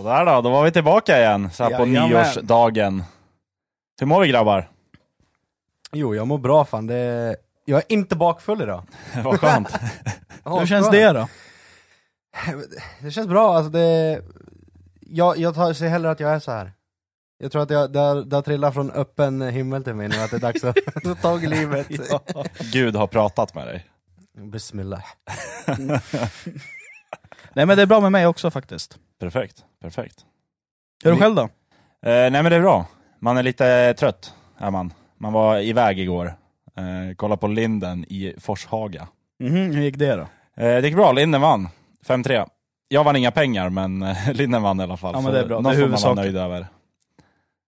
Sådär då, då var vi tillbaka igen så här på Jajamän. nyårsdagen. Hur mår vi grabbar? Jo, jag mår bra fan. Det... Jag är inte bakfull idag. Vad skönt. Ja, Hur känns det då? Det känns bra, alltså det... Jag, jag tar, ser hellre att jag är så här. Jag tror att jag, det, har, det har trillat från öppen himmel till mig nu, att det är dags att ta tag i livet. Gud har pratat med dig. Bismillah. Nej men det är bra med mig också faktiskt. Perfekt, perfekt. Hur är du Ni- själv då? Eh, nej men det är bra. Man är lite trött, är man. Man var iväg igår. Eh, kolla på Linden i Forshaga. Mhm, hur gick det då? Eh, det gick bra, Linden vann. 5-3. Jag vann inga pengar, men eh, Linden vann i alla fall. Ja, men Så det är bra. Något Det är får man vara huvudsaken. nöjd över.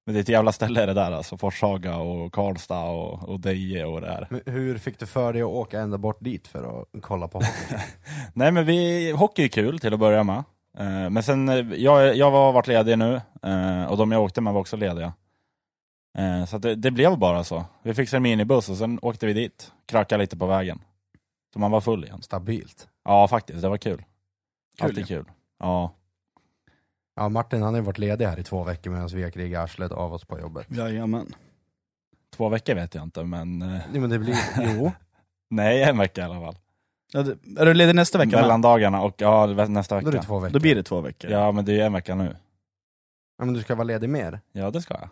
Men det är ett jävla ställe det där alltså. Forshaga och Karlstad och, och Deje och det här. Men hur fick du för dig att åka ända bort dit för att kolla på hockey? Nej men vi, hockey är kul till att börja med. Eh, men sen, eh, jag, jag har varit ledig nu, eh, och de jag åkte med var också lediga. Så att det, det blev bara så. Vi fixade en minibuss och sen åkte vi dit, krökade lite på vägen. Så man var full igen. Stabilt. Ja faktiskt, det var kul. Kul, Alltid kul. Ja. Ja, Martin han har ju varit ledig här i två veckor medan vi har krigat arslet av oss på jobbet. Jajamän. Två veckor vet jag inte, men Nej men det blir, jo. nej, en vecka i alla fall. Ja, det- Är du ledig nästa vecka? med? Mellandagarna och ja, nästa Då är det vecka. två veckor. Då blir det två veckor. Ja, men det är ju en vecka nu. Ja, men du ska vara ledig mer? Ja, det ska jag.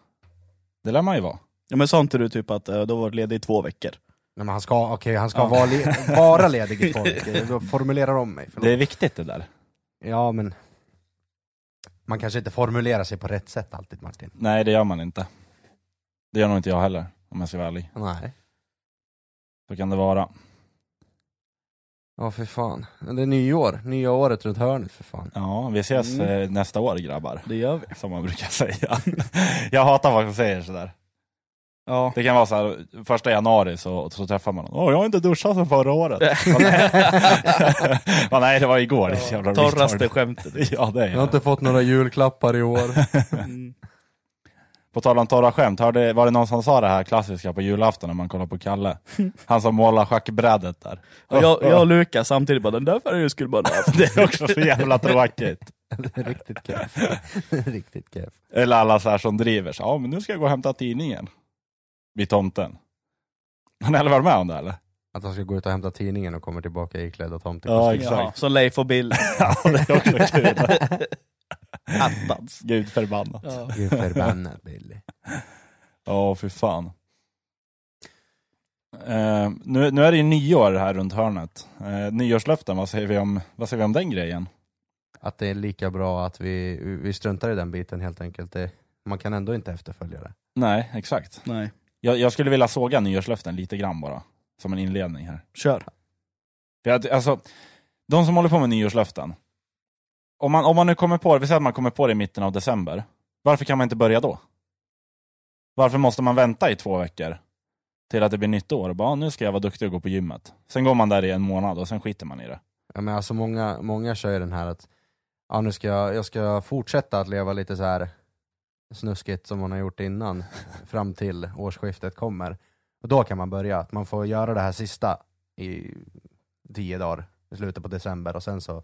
Det lär man ju vara. Ja, men sa inte du typ att eh, då var du ledig i två veckor? Nej men han ska, okej han ska Ja. vara, le, vara ledig i två veckor. Du formulerar om mig, förlåt. Det är viktigt det där. Ja men... Man kanske inte formulerar sig på rätt sätt alltid Martin. Nej, det gör man inte. Det gör nog inte jag heller, om jag ska vara ärlig. Nej. Så kan det vara. Ja för fan. Det är nyår, nya året runt hörnet för fan. Ja, vi ses Mm. eh, nästa år grabbar. Det gör vi. Som man brukar säga. jag hatar folk som säger sådär. Ja. Det kan vara så här, första januari så, så träffar man någon. Åh, jag har inte duschat sedan förra året. Ja, nej, det var igår. Det är så jävla Torraste skämtet. Ja, det är Jag har inte fått några julklappar i år. Mm. På tal om torra skämt, hörde, var det någon som sa det här klassiska på julafton när man kollar på Kalle? Han som målar schackbrädet där. Och jag, jag och Lukas samtidigt bara, den där färgen skulle man ha. Det är också så jävla tråkigt. Riktigt keff. Riktigt keff. Eller alla så här som driver så ja men nu ska jag gå och hämta tidningen. Vid tomten. Har ni aldrig varit med om det eller? Att han ska gå ut och hämta tidningen och kommer tillbaka iklädd och tomtekostym. Ja, exakt. Ja, som Leif och Bill. Ja, det är också kul. Attans. Gud förbannat. Ja. Gud förbannad Billy. Ja, för fan. Eh, nu, nu är det ju nyår här runt hörnet. Uh, nyårslöften, vad säger, vi om, vad säger vi om den grejen? Att det är lika bra att vi, vi struntar i den biten helt enkelt. Det, man kan ändå inte efterfölja det. Nej, exakt. Nej, Jag, jag skulle vilja såga nyårslöften lite grann bara. Som en inledning här. kör. För att, alltså, de som håller på med nyårslöften. Om man, om man nu kommer på det, vi säger att man kommer på det i mitten av december. Varför kan man inte börja då? Varför måste man vänta i två veckor till att det blir nytt år? Och bara, "Ah, nu ska jag vara duktig och gå på gymmet. Sen går man där i en månad och sen skiter man i det. Ja, men alltså många, många kör ju den här att ja, nu ska jag, jag ska fortsätta att leva lite så här snuskigt som man har gjort innan fram till årsskiftet kommer. Och då kan man börja, att man får göra det här sista i tio dagar i slutet på december och sen så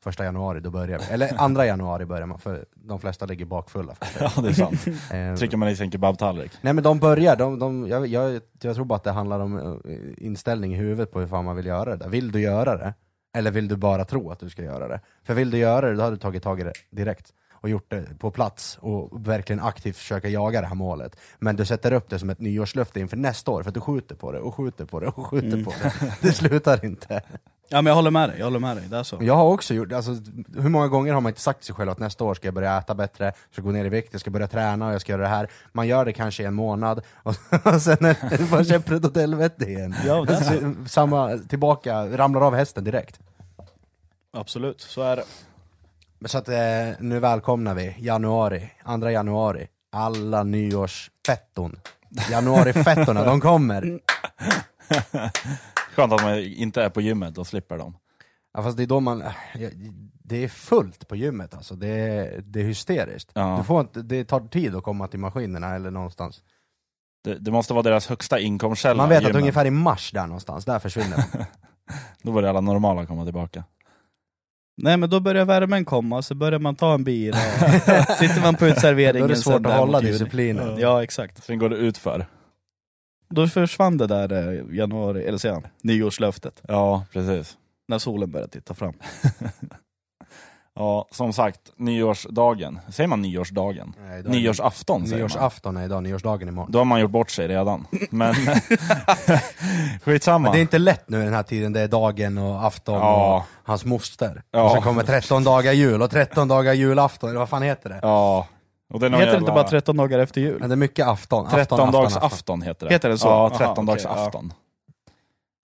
första januari då börjar vi. Eller andra januari börjar man, för de flesta ligger bakfulla. Ja, det är sant. Eh, Trycker man i sig en kebabtallrik. Nej men de börjar, de, de, jag, jag, jag tror bara att det handlar om eh, inställning i huvudet på hur fan man vill göra det där. Vill du göra det? Eller vill du bara tro att du ska göra det? För vill du göra det, då har du tagit tag i det direkt och gjort det på plats och verkligen aktivt försöka jaga det här målet. Men du sätter upp det som ett nyårslöfte inför nästa år för att du skjuter på det och skjuter på det och skjuter Mm. på det. Det slutar inte. Ja men jag håller med dig, jag håller med dig. Det är så. Jag har också gjort, alltså, hur många gånger har man inte sagt till sig själv att nästa år ska jag börja äta bättre, jag ska gå ner i vikt, jag ska börja träna och jag ska göra det här. Man gör det kanske i en månad och, och sen är det bara käpprätt åt helvete igen. Ja, det är så. Samma, tillbaka, ramlar av hästen direkt. Absolut, så är det. Så att eh, nu välkomnar vi januari, andra januari, alla nyårsfetton. Januarifettorna, de kommer! Skönt att man inte är på gymmet och slipper dem. Ja, fast det är då man, ja, det är fullt på gymmet alltså, det är, det är hysteriskt. Ja. Du får inte, det tar tid att komma till maskinerna eller någonstans. Det, det måste vara deras högsta inkomstkälla. Man vet att gymmen. ungefär i mars där någonstans, där försvinner de. Då börjar alla normala komma tillbaka. Nej men då börjar värmen komma, så börjar man ta en bira, sitter man på utserveringen Då är det svårt att hålla disciplinen. Ja exakt. Sen går det ut för. Då försvann det där eh, januari, eller säger han, nyårslöftet. Ja, precis. När solen började titta fram. Ja, som sagt, nyårsdagen. Säger man nyårsdagen? Nej, är det- Nyårsafton säger man. Nyårsafton är idag, nyårsdagen imorgon. Då har man gjort bort sig redan. Men skitsamma. Men det är inte lätt nu den här tiden, det är dagen och afton Ja. och hans moster. Ja. Och så kommer 13 dagar jul och 13 dagar julafton, eller vad fan heter det? Ja. Och det är någon Heter det jävla... inte bara 13 dagar efter jul? Men det är mycket afton. afton 13 afton, dags afton. afton heter det. Heter det så? Ja, Aha, 13 dags ja. afton.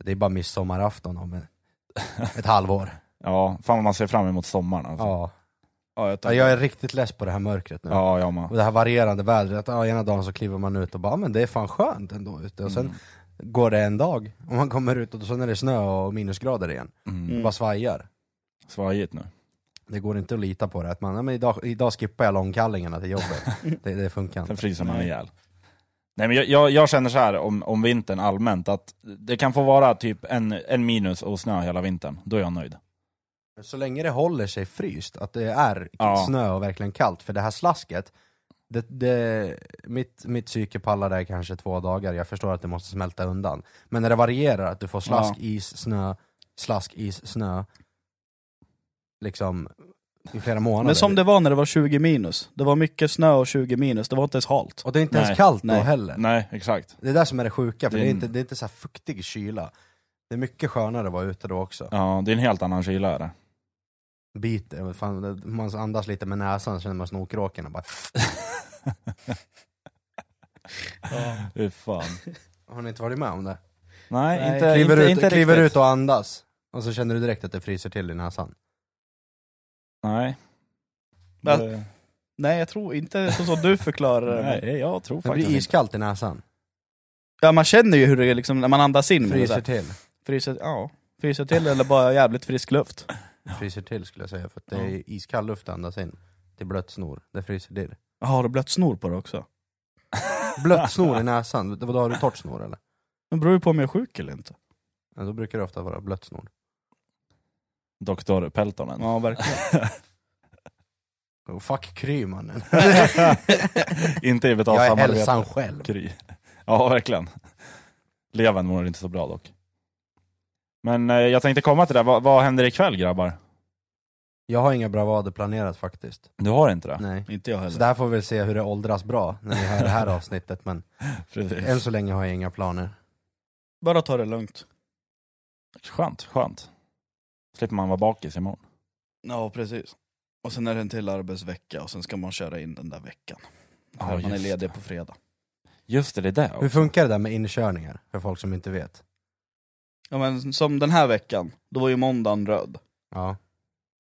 Det är bara midsommarafton om ett, ett halvår. Ja, fan vad man ser fram emot sommaren alltså. Ja. Ja, jag, Ja, Jag är riktigt less på det här mörkret nu. Ja, jag med. Och det här varierande vädret, att ja, ena dagen så kliver man ut och bara, "Ja, men det är fan skönt ändå ute. Och sen Mm. går det en dag, och man kommer ut och sen är det snö och minusgrader igen. Mm. Bara svajar. Svajigt nu. Det går inte att lita på det, att man, ja, men idag, idag skippar jag långkallingarna till jobbet. det, det funkar Sen inte. fryser man ihjäl. Nej men jag, jag, jag känner så här om, om vintern allmänt, att det kan få vara typ en, en minus och snö hela vintern. Då är jag nöjd. Så länge det håller sig fryst, att det är Ja. snö och verkligen kallt, för det här slasket, det, det, mitt, mitt psyke pallar där kanske två dagar, jag förstår att det måste smälta undan. Men när det varierar, att du får slask, is, snö, slask, is, snö, liksom i flera månader. Men som det var när det var 20 minus. Det var mycket snö och 20 minus, det var inte ens halt. Och det är inte Nej. ens kallt Nej. då heller. Nej, exakt. Det är det som är det sjuka, för Det det är inte, det är inte så här fuktig kyla. Det är mycket skönare att vara ute då också. Ja, det är en helt annan kyla är det. Biter, fan, det- man andas lite med näsan så känner man snorkråken och bara... Fy fan. Har ni inte varit med om det? Nej, Nej, inte, kliver inte, ut, inte kliver riktigt. ut och andas, och så känner du direkt att det fryser till i näsan. Nej. Va? Det, Nej jag tror inte så som du förklarar det. nej, jag tror Det faktiskt blir inte. iskallt i näsan. Ja man känner ju hur det är liksom, när man andas in med det Fryser här. till. Fryser, ja, fryser till eller bara jävligt frisk luft. Fryser till skulle jag säga, för att det är iskall luft att andas in. Till blött snor, det fryser till. Jaha, har du blött snor på det också? Blött snor i näsan, vadå har du torrt snor eller? Det beror ju på om jag är sjuk eller inte. Ja, då brukar det ofta vara blött snor. Doktor Peltonen. Ja verkligen. Oh, fuck Kry mannen. inte i betalt Jag är samarbete. hälsan själv. Kry. Ja, verkligen. Levern mår inte så bra dock. Men eh, jag tänkte komma till det, vad, vad händer ikväll grabbar? Jag har inga bravader planerat faktiskt. Du har inte det? Nej. inte jag Så heller. där får vi se hur det åldras bra när ni hör det här avsnittet, men Precis. än så länge har jag inga planer. Bara ta det lugnt. Skönt, skönt. Slipper man vara bakis imorgon. Ja precis. Och sen är det en till arbetsvecka och sen ska man köra in den där veckan. Ja, För man är just ledig det. på fredag. Just det, det är det Hur också. funkar det där med inkörningar, för folk som inte vet? Ja men som den här veckan, då var ju måndagen röd. Ja.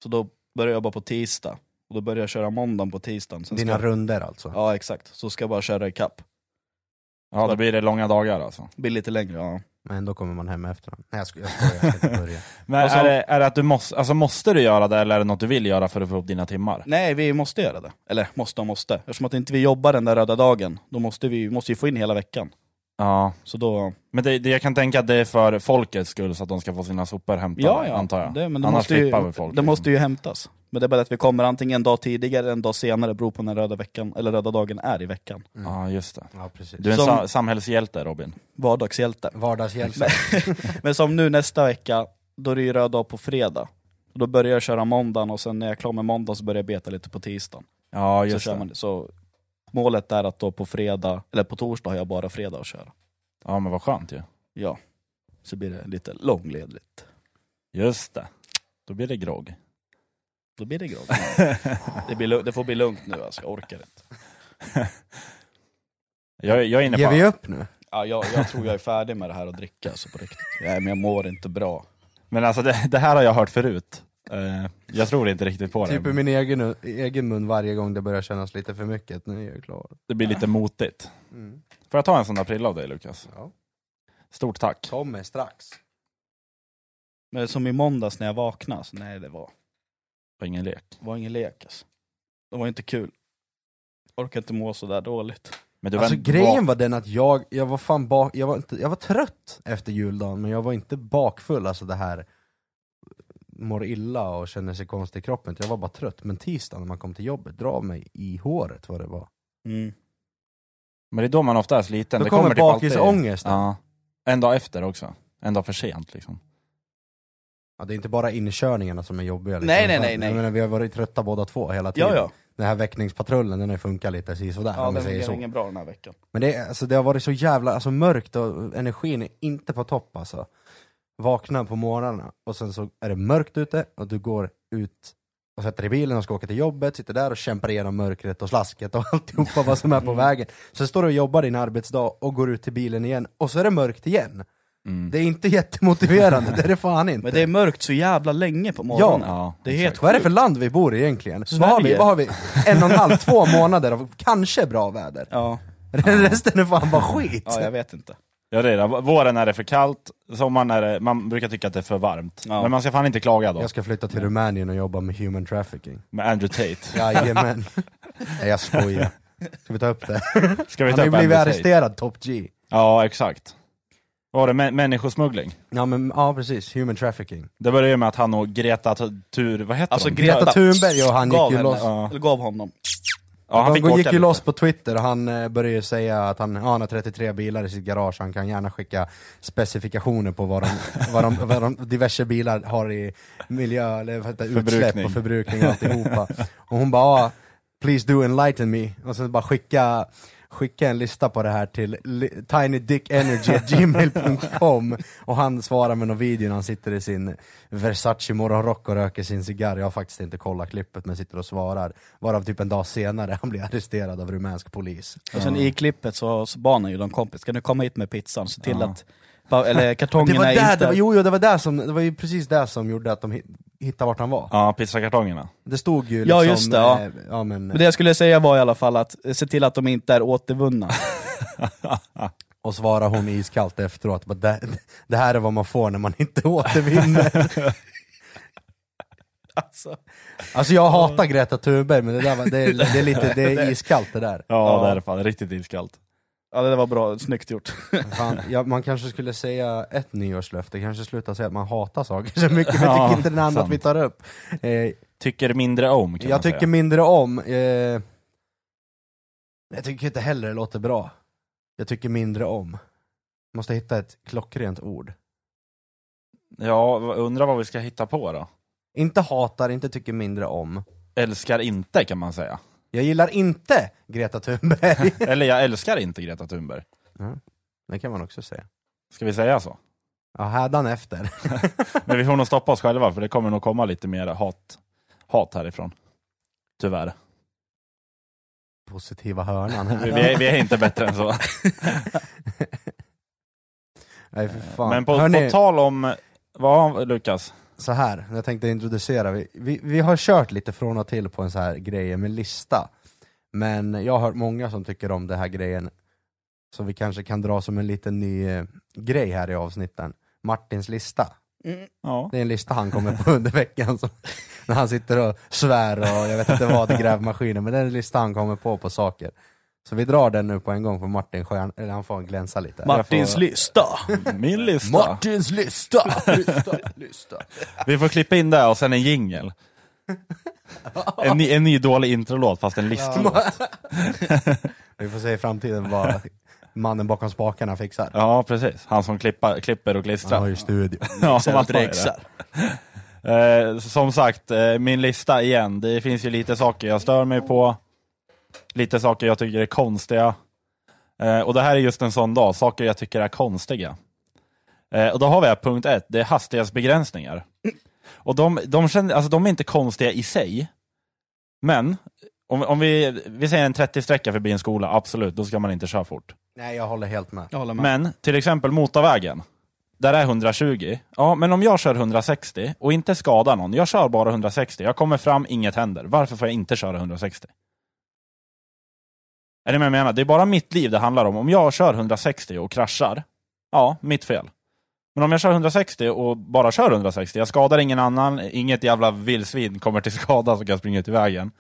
Så då började jag jobba på tisdag. Och då började jag köra måndagen på tisdagen. Sen Dina ska... runder alltså? Ja exakt, så ska jag bara köra i kapp. Ja, då blir det långa dagar alltså. Blir lite längre, ja. Men då kommer man hem efter Nej jag skojar, jag skojar, jag ska inte börja. Men så- är, det, är det att du måste, alltså måste du göra det eller är det något du vill göra för att få upp dina timmar? Nej, vi måste göra det. Eller måste och måste. Eftersom att inte vi jobbar den där röda dagen, då måste vi måste ju få in hela veckan. Ja, Så då... men det, det, jag kan tänka att det är för folkets skull så att de ska få sina sopor hämtade, Ja, ja. antar jag. Det, men det Annars måste ju, flippar väl folk. det liksom. måste ju hämtas. Men det är bara att vi kommer antingen en dag tidigare, en dag senare, beror på när röda, veckan, eller röda dagen är i veckan. Ja, just det. Ja precis. Du är en Som- sa- samhällshjälte Robin. Vardagshjälte. Vardagshjälp. Men som nu nästa vecka, då är det ju röd dag på fredag. Då börjar jag köra måndagen och sen när jag är klar med måndagen så börjar jag beta lite på tisdagen. Ja, så just kör det. så målet är att då på fredag, eller på torsdag har jag bara fredag att köra. Ja, men vad skönt ju. Ja. Så blir det lite långledligt. Just det. Då blir det grogg. Då blir det grogg. det, blir, det får bli lugnt nu alltså, jag orkar inte. Jag, jag är inne på... Ger vi upp nu? Ja, jag, jag tror jag är färdig med det här att dricka alltså, på riktigt. Nej, men jag mår inte bra. Men alltså det, det här har jag hört förut. Eh, jag tror inte riktigt på Typ i det. min egen, egen mun varje gång det börjar kännas lite för mycket, nu är jag klar. Det blir lite motigt. Mm. Får jag ta en sån där prilla av dig Lukas? Ja. Stort tack. Kommer strax. Men som i måndags när jag vaknade, så nej det var, Det var ingen lek. det var ingen lek alltså. Det var inte kul. Orkar inte må så där dåligt. Men du Alltså var- grejen var den att jag, jag var fan bak, jag var, inte, jag var trött efter juldagen, men jag var inte bakfull, alltså det här mår illa och känner sig konstig i kroppen, jag var bara trött. Men tisdagen när man kom till jobbet, dra mig i håret vad det var. Mm. Men det är då man ofta är sliten. Då det kommer typ alltid- bakisångesten. Ja. En dag efter också. En dag för sent liksom. Ja, det är inte bara inkörningarna som är jobbiga. Liksom. Nej, nej, nej, nej. Jag menar, vi har varit trötta båda två hela tiden. Ja, ja. Den här väckningspatrullen, den har funkat lite sådär Ja, om den säger så. ingen bra den här veckan. Men det, alltså, det har varit så jävla alltså, mörkt och energin är inte på topp alltså. Vakna på morgnarna och sen så är det mörkt ute och du går ut och sätter dig i bilen och ska åka till jobbet, sitter där och kämpar igenom mörkret och slasket och alltihopa vad som är på vägen. Sen står du och jobbar din arbetsdag och går ut till bilen igen och så är det mörkt igen. Mm. Det är inte jättemotiverande, det är det fan inte. Men det är mörkt så jävla länge på morgonen. Ja, det är helt Vad är det för land vi bor i egentligen? Vad har, vi, vad har vi? En och en halv, två månader av kanske bra väder. Ja, Resten är fan bara skit. ja, jag vet inte. Ja, det är det. Våren är det för kallt, sommaren är det, man brukar tycka att det är för varmt. Ja. Men man ska fan inte klaga då. Jag ska flytta till Rumänien och jobba med human trafficking. Med Andrew Tate. Jajamän. Nej jag skojar. Ska vi ta upp det? Ska vi Han ta har ju blivit arresterad, Top G. Ja, exakt. Var det? Mä- människosmuggling? Ja men ja precis, human trafficking. Det började ju med att han och Greta Tur... Vad heter Alltså, de? Greta Thunberg och han gav gick ju henne, loss. Ja. eller gav honom. Ja, han fick de gick ju loss på Twitter och han eh, började ju säga att han, ja, han har 33 bilar i sitt garage, han kan gärna skicka specifikationer på vad de, vad de, vad de diverse bilar har i miljö, eller vad heter det, utsläpp Förbrukning. och förbrukning och alltihopa. Och hon bara, ah, please do enlighten me, och sen bara skicka skicka en lista på det här till tinydickenergy.gmail.com och han svarar med någon video när han sitter i sin Versace morgonrock och röker sin cigarr. Jag har faktiskt inte kollat klippet men sitter och svarar. Varav typ en dag senare han blir arresterad av rumänsk polis. Och sen i klippet så, så bad han ju någon kompis, ska du komma hit med pizzan? Se till Ja. att, eller Det kartongerna var, är där, inte... det var, jo, jo, det var där som, det var ju precis det som gjorde att de hi- hittade vart han var. Ja, pizzakartongerna. Det stod ju Ja, liksom, just det, ja. eh, ja men, Men det jag skulle säga var i alla fall att eh, se till att de inte är återvunna. Och svarar hon iskallt efteråt, bara, det, det här är vad man får när man inte återvinner. alltså. Alltså jag hatar Greta Thunberg men det, där var, det, är, det är lite, det är iskallt det där. Ja, Ja. det är det fan. Riktigt iskallt. Ja det var bra, snyggt gjort. Fan, ja, man kanske skulle säga ett nyårslöfte, kanske sluta säga att man hatar saker så mycket, men Ja, tycker inte är annat sant. vi tar upp. Eh, Tycker mindre om kan jag man tycker säga. mindre om, eh, jag tycker inte heller det låter bra. Jag tycker mindre om. Måste hitta ett klockrent ord. Ja, undrar vad vi ska hitta på då? Inte hatar, inte tycker mindre om. Älskar inte kan man säga. Jag gillar inte Greta Thunberg. Eller jag älskar inte Greta Thunberg. det kan man också säga. Ska vi säga så? Ja, hädanefter. Men vi får nog stoppa oss själva för det kommer nog komma lite mer hat, hat härifrån. Tyvärr. Positiva hörnan. Vi, är, vi är inte bättre än så. Nej, för fan. Men på, på tal om, vad Lukas? Så här, jag tänkte introducera, vi, vi, vi har kört lite från och till på en så här grej med lista. Men jag har hört många som tycker om den här grejen, så vi kanske kan dra som en liten ny eh, grej här i avsnitten. Martins lista. Mm. Ja. Det är en lista han kommer på under veckan, som, när han sitter och svär och jag vet inte vad i grävmaskinen, men det är en lista han kommer på på saker. Så vi drar den nu på en gång för Martin Stjärn, eller han får glänsa lite. Martins får- lista! Min lista. Martins lista! lista, lista. Vi får klippa in det och sen en jingel. En, ny- en ny dålig introlåt fast en listlåt. Vi får se i framtiden vad mannen bakom spakarna fixar. Ja, precis. Han som klippa, klipper och Han klistrar. har ju studio. Ja, brexar. det. Eh, som sagt, eh, min lista igen. Det finns ju lite saker jag stör mig på. Lite saker jag tycker är konstiga. Eh, och det här är just en sån dag, saker jag tycker är konstiga. Eh, och då har vi här punkt ett, det är hastighetsbegränsningar. Och de, de, känner, alltså, de är inte konstiga i sig. Men, om, om vi, vi säger en 30-sträcka förbi en skola, absolut, då ska man inte köra fort. Nej, jag håller helt med. Jag håller med. Men till exempel motorvägen, där är 120. Ja, men om jag kör 160 och inte skadar någon, jag kör bara 160, jag kommer fram, inget händer. Varför får jag inte köra 160? Är det vad jag menar? Det är bara mitt liv det handlar om. Om jag kör 160 och kraschar, ja, mitt fel. Men om jag kör 160 och bara kör 160, jag skadar ingen annan, inget jävla vildsvin kommer till skada som kan springa ut i vägen.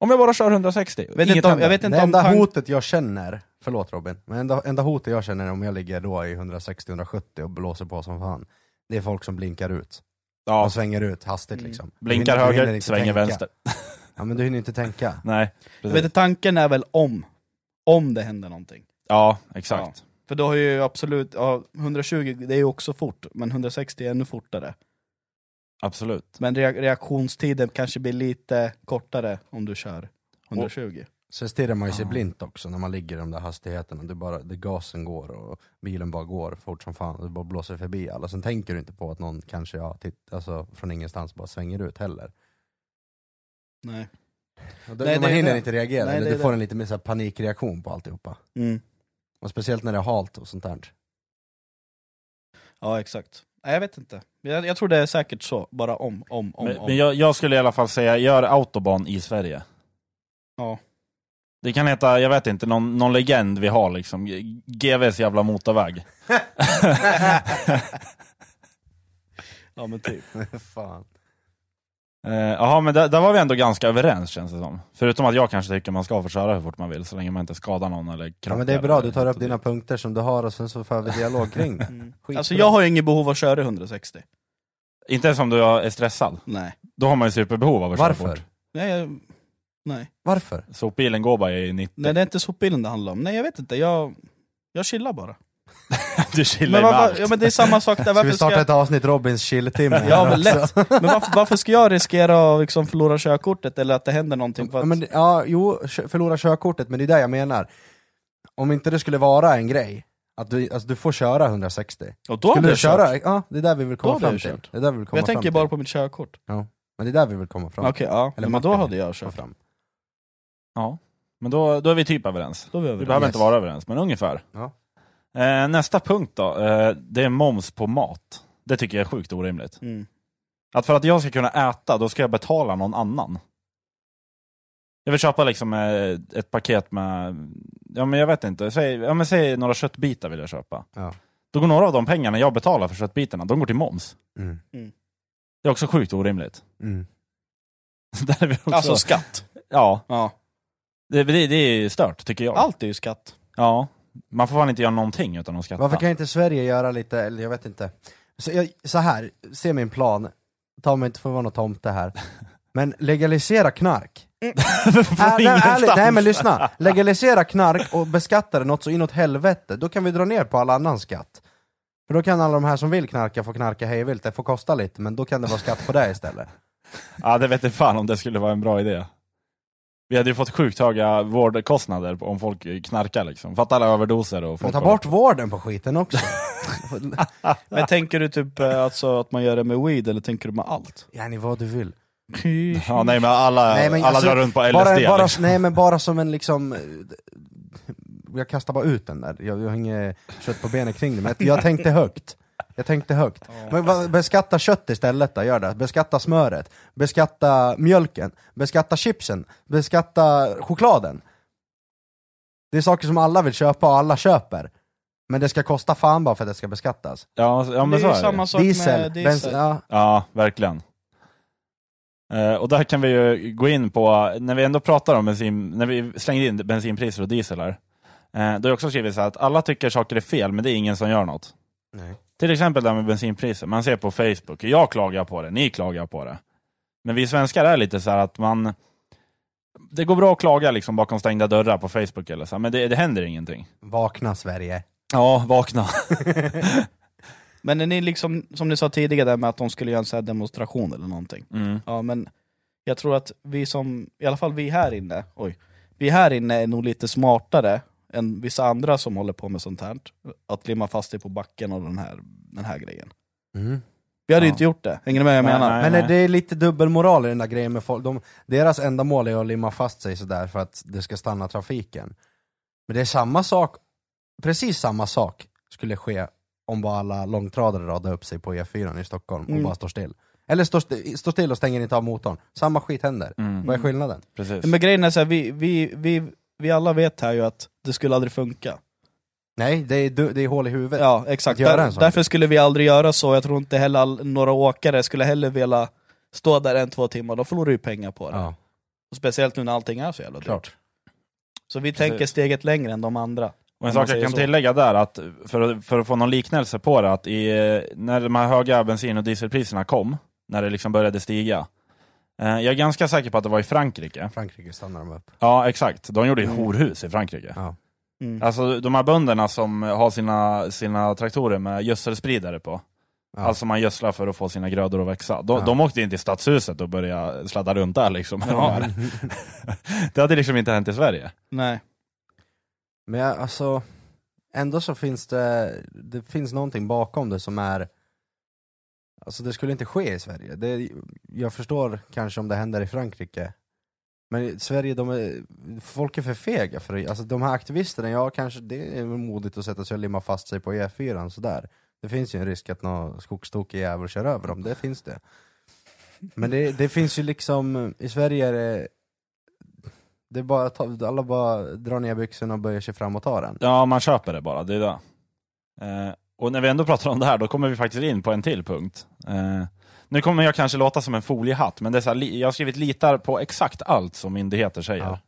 Om jag bara kör 160, Vet inget inte om, jag vet inte Det om enda tank- hotet jag känner, förlåt Robin, men enda, enda hotet jag känner om jag ligger då i 160-170 och blåser på som fan, det är folk som blinkar ut. Ja, och svänger ut hastigt Mm. liksom. blinkar Du hinner- du hinner höger, inte svänger tänka. vänster. Ja men du hinner inte tänka. Nej, Jag vet, tanken är väl om. Om det händer någonting. Ja, exakt. För då har ju absolut, ja, 120 det är ju också fort, men 160 är ännu fortare. Absolut. Men rea- reaktionstiden kanske blir lite kortare om du kör 120. Sen stirrar man ju sig Ja. blint också när man ligger i de där hastigheterna. Det bara, det gasen går och bilen bara går fort som fan. Det bara blåser förbi alla. Sen tänker du inte på att någon kanske ja, titt, alltså, från ingenstans bara svänger ut heller. Nej. Och då, Nej, man hinner det. inte reagera, Nej, eller du får det. en lite mer så här panikreaktion på alltihopa. Mm. Och speciellt när det är halt och sånt där. Ja, exakt. Nej, jag vet inte. Jag, jag tror det är säkert så, bara om, om, om, Men, om. men jag, jag skulle i alla fall säga, gör autobahn i Sverige. Ja. Det kan heta, jag vet inte, någon, någon legend vi har liksom. GVs jävla motorväg. ja, men typ. Fan. Eh, Jaha, men där, där var vi ändå ganska överens känns det som. Förutom att jag kanske tycker man ska få köra hur fort man vill, så länge man inte skadar någon eller krockar. Ja, men det är bra, du tar upp dina dit. punkter som du har och sen så för vi dialog kring det. Mm. Alltså jag har ju inget behov av att köra 160. Inte ens om du är stressad. Nej. Då har man ju superbehov av att köra Varför? fort. Nej, jag, nej. Varför? Sopbilen går bara i 90. nej, det är inte sopbilen det handlar om. Nej, jag vet inte. Jag, jag chillar bara. du chillar Men, ju vad- allt. ja, men det är samma sak där. Ska Varför vi starta ska, ett avsnitt Robins chilltimme? Ja, men lätt. men varför, varför ska jag riskera att liksom förlora körkortet eller att det händer någonting? För Ja, att, men, ja, jo, förlora körkortet, men det är det jag menar. Om inte det skulle vara en grej, att du, alltså, du får köra 160. och då Skulle du köra, kört. ja det är där vi vill komma fram jag till. Det är där vi vill komma Jag fram tänker till. bara på mitt körkort. Men det är där vi vill komma fram Okej, ja. Eller men då hade jag kört. Fram. Ja, men då, då är vi typ överens. Då är vi Vi överens. behöver Yes. inte vara överens, men ungefär. Ja. Eh, nästa punkt då, eh, det är moms på mat. Det tycker jag är sjukt orimligt. Mm. Att för att jag ska kunna äta, då ska jag betala någon annan. Jag vill köpa liksom eh, ett paket med, ja men jag vet inte, säg, ja, men säg några köttbitar vill jag köpa. Ja. Då går några av de pengarna jag betalar för köttbitarna, de går till moms. Mm. Det är också sjukt orimligt. Mm. Där är vi också, Alltså skatt. ja, Ja. det, det, det är stört tycker jag. Allt är ju skatt. Ja, man får fan inte göra någonting utan att skatta. Varför kan inte Sverige göra lite, eller jag vet inte. Så, jag, så här, se min plan. Ta mig inte för att vara någon tomte här. Men legalisera knark. Från Äh, nej, ärligt, nej men lyssna, legalisera knark och beskatta det något så inåt helvete, då kan vi dra ner på all annan skatt. För då kan alla de här som vill knarka få knarka hejvilt, det får kosta lite, men då kan det vara skatt på det istället. Ja, det vet jag fan om det skulle vara en bra idé. Vi hade ju fått sjukt höga vårdkostnader om folk knarkar liksom. För att alla överdoser och Men folk ta bort vården på skiten också. Men tänker du typ eh, alltså att man gör det med weed eller tänker du med allt? ja, ni vad du vill. Ja, nej men alla, Nej, men alla alltså, drar runt på LSD. Bara, bara, liksom. nej men bara som en liksom eh, Jag kastar bara ut den där, jag, jag har inget kött på benen kring det, men jag tänkte högt Jag tänkte högt. Men vad- beskatta kött istället då, gör det. Beskatta smöret, beskatta mjölken, beskatta chipsen, beskatta chokladen. Det är saker som alla vill köpa och alla köper. Men det ska kosta fan bara för att det ska beskattas. Ja, ja men det så är ju det. samma sak Diesel, med diesel. bensin, ja. Ja, verkligen. Eh, och där kan vi ju gå in på, när vi ändå pratar om bensin, när vi slänger in bensinpriser och diesel här. Eh, då har jag också skrivit så här att alla tycker saker är fel, men det är ingen som gör något. Nej. Till exempel det här med bensinpriser, man ser på Facebook, jag klagar på det, ni klagar på det. Men vi svenskar är lite så här att man, det går bra att klaga liksom bakom stängda dörrar på Facebook eller så, men det, det händer ingenting. Vakna Sverige. Ja, vakna. Men är ni liksom, som ni sa tidigare där med att de skulle göra en sån här demonstration eller någonting. Mm. Ja men jag tror att vi som, i alla fall vi här inne, oj, vi här inne är nog lite smartare än vissa andra som håller på med sånt här. Att limma fast sig på backen och den här, den här grejen. Mm. Vi hade ju Ja. inte gjort det, hänger ni med vad jag Nej, menar? nej. Men det är lite dubbelmoral i den där grejen med folk. De, deras enda mål är att limma fast sig sådär för att det ska stanna trafiken. Men det är samma sak, precis samma sak skulle ske om bara alla långtradare radade upp sig på E4 i Stockholm och Mm. bara står still. Eller står st- står still och stänger inte av motorn. Samma skit händer. Mm. Vad är skillnaden? Precis. Men grejen är så här, vi, vi, vi, vi alla vet här ju att det skulle aldrig funka. Nej, det är, du- det är hål i huvudet. Ja, exakt. Att göra Där, en sån därför skulle vi aldrig göra så. Jag tror inte heller all, några åkare skulle heller vilja stå där en, två timmar. De förlorar ju pengar på det. Ja, Och speciellt nu när allting är så jävla dyrt. klart. Så vi Precis. tänker steget längre än de andra. Och Om en man sak jag säger kan så. tillägga där, att för, att- för att få någon liknelse på det, att i, eh, när de här höga bensin och dieselpriserna kom, när det liksom började stiga. Eh, jag är ganska säker på att det var i Frankrike. Frankrike stannar de upp. Ja, exakt. De gjorde ju Mm. horhus i Frankrike. Ja. Mm. Alltså de här bönderna som har sina, sina traktorer med gödselspridare på. Ja. Alltså man gödslar för att få sina grödor att växa. De, Ja. de åkte in till stadshuset och började sladda runt där liksom. Ja. det hade liksom inte hänt i Sverige. Nej. Men jag, alltså, ändå så finns det, det finns någonting bakom det som är Alltså det skulle inte ske i Sverige. Det, jag förstår kanske om det händer i Frankrike. Men i Sverige, de är, folk är för fega för det. Alltså de här aktivisterna, ja kanske det är modigt att sätta sig och limma fast sig på E4 sådär. Det finns ju en risk att någon skogstokig jävel kör över dem, det finns det. Men det, det finns ju liksom, i Sverige är det det är bara, ta- alla bara drar ner byxorna och böjer sig fram och tar den. Ja, man köper det bara. Det är det. Eh, och när vi ändå pratar om det här, då kommer vi faktiskt in på en till punkt. Eh, nu kommer jag kanske låta som en foliehatt, men det är så här, jag har skrivit litar på exakt allt som myndigheter säger. Ja.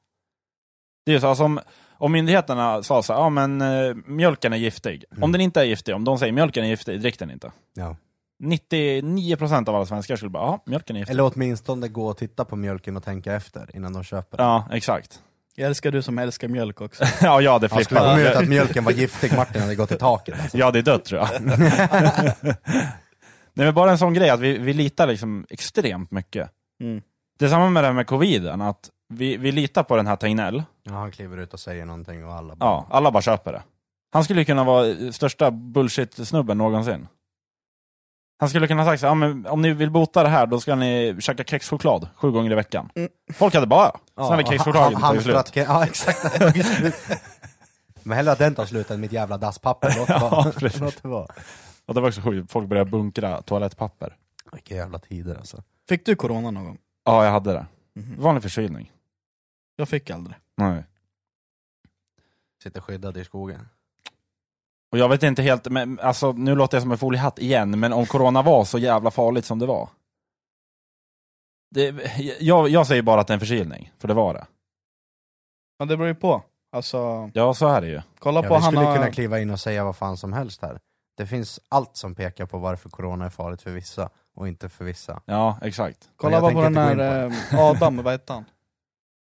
Det är så, alltså, om, om myndigheterna sa så här, ja men eh, mjölken är giftig. Mm. Om den inte är giftig, om de säger mjölken är giftig, drick den inte. Ja. 99% av alla svenskar skulle bara, ja mjölken är giftig. Eller åtminstone gå och titta på mjölken och tänka efter innan de köper den. Ja, exakt. Jag älskar du som älskar mjölk också. ja, jag hade Han skulle ha flippat. möjligt att mjölken var giftig, Martin hade gått i taket. Alltså. Jag hade dött tror jag. Nej men bara en sån grej att vi, vi litar liksom extremt mycket. Mm. Det är samma med det här med coviden, att vi, vi litar på den här Tegnell. Ja, han kliver ut och säger någonting och alla bara... Ja, alla bara köper det. Han skulle ju kunna vara största bullshit-snubben någonsin. Han skulle kunna ha sagt så, här, ja, men om ni vill bota det här, då ska ni käka kexchoklad sju gånger i veckan. Mm. Folk hade bara, ja. sen hade kexchokladen han- tagit slut. hamstrat ke- Ja, exakt. Men hellre att den tar slut än mitt jävla dasspapper. Låt det Ja, vara. precis. Låt det vara. Och det var också sjukt, folk började bunkra toalettpapper. Vilka jävla tider alltså. Fick du corona någon gång? Ja, jag hade det. Mhm. Vanlig förkylning. Jag fick aldrig. Nej. Sitter skyddad i skogen. Och jag vet inte helt, men, alltså, nu låter jag som en foliehatt igen, men om corona var så jävla farligt som det var. Det, jag, jag säger bara att det är en förkylning, för det var det. Men det beror ju på. Alltså, Ja, så är det ju. kolla Ja, på vi skulle Hanna... kunna kliva in och säga vad fan som helst här. Det finns allt som pekar på varför corona är farligt för vissa och inte för vissa. Ja, exakt. Kolla jag bara på tänker den inte gå här in eh, Adam, vad hette han?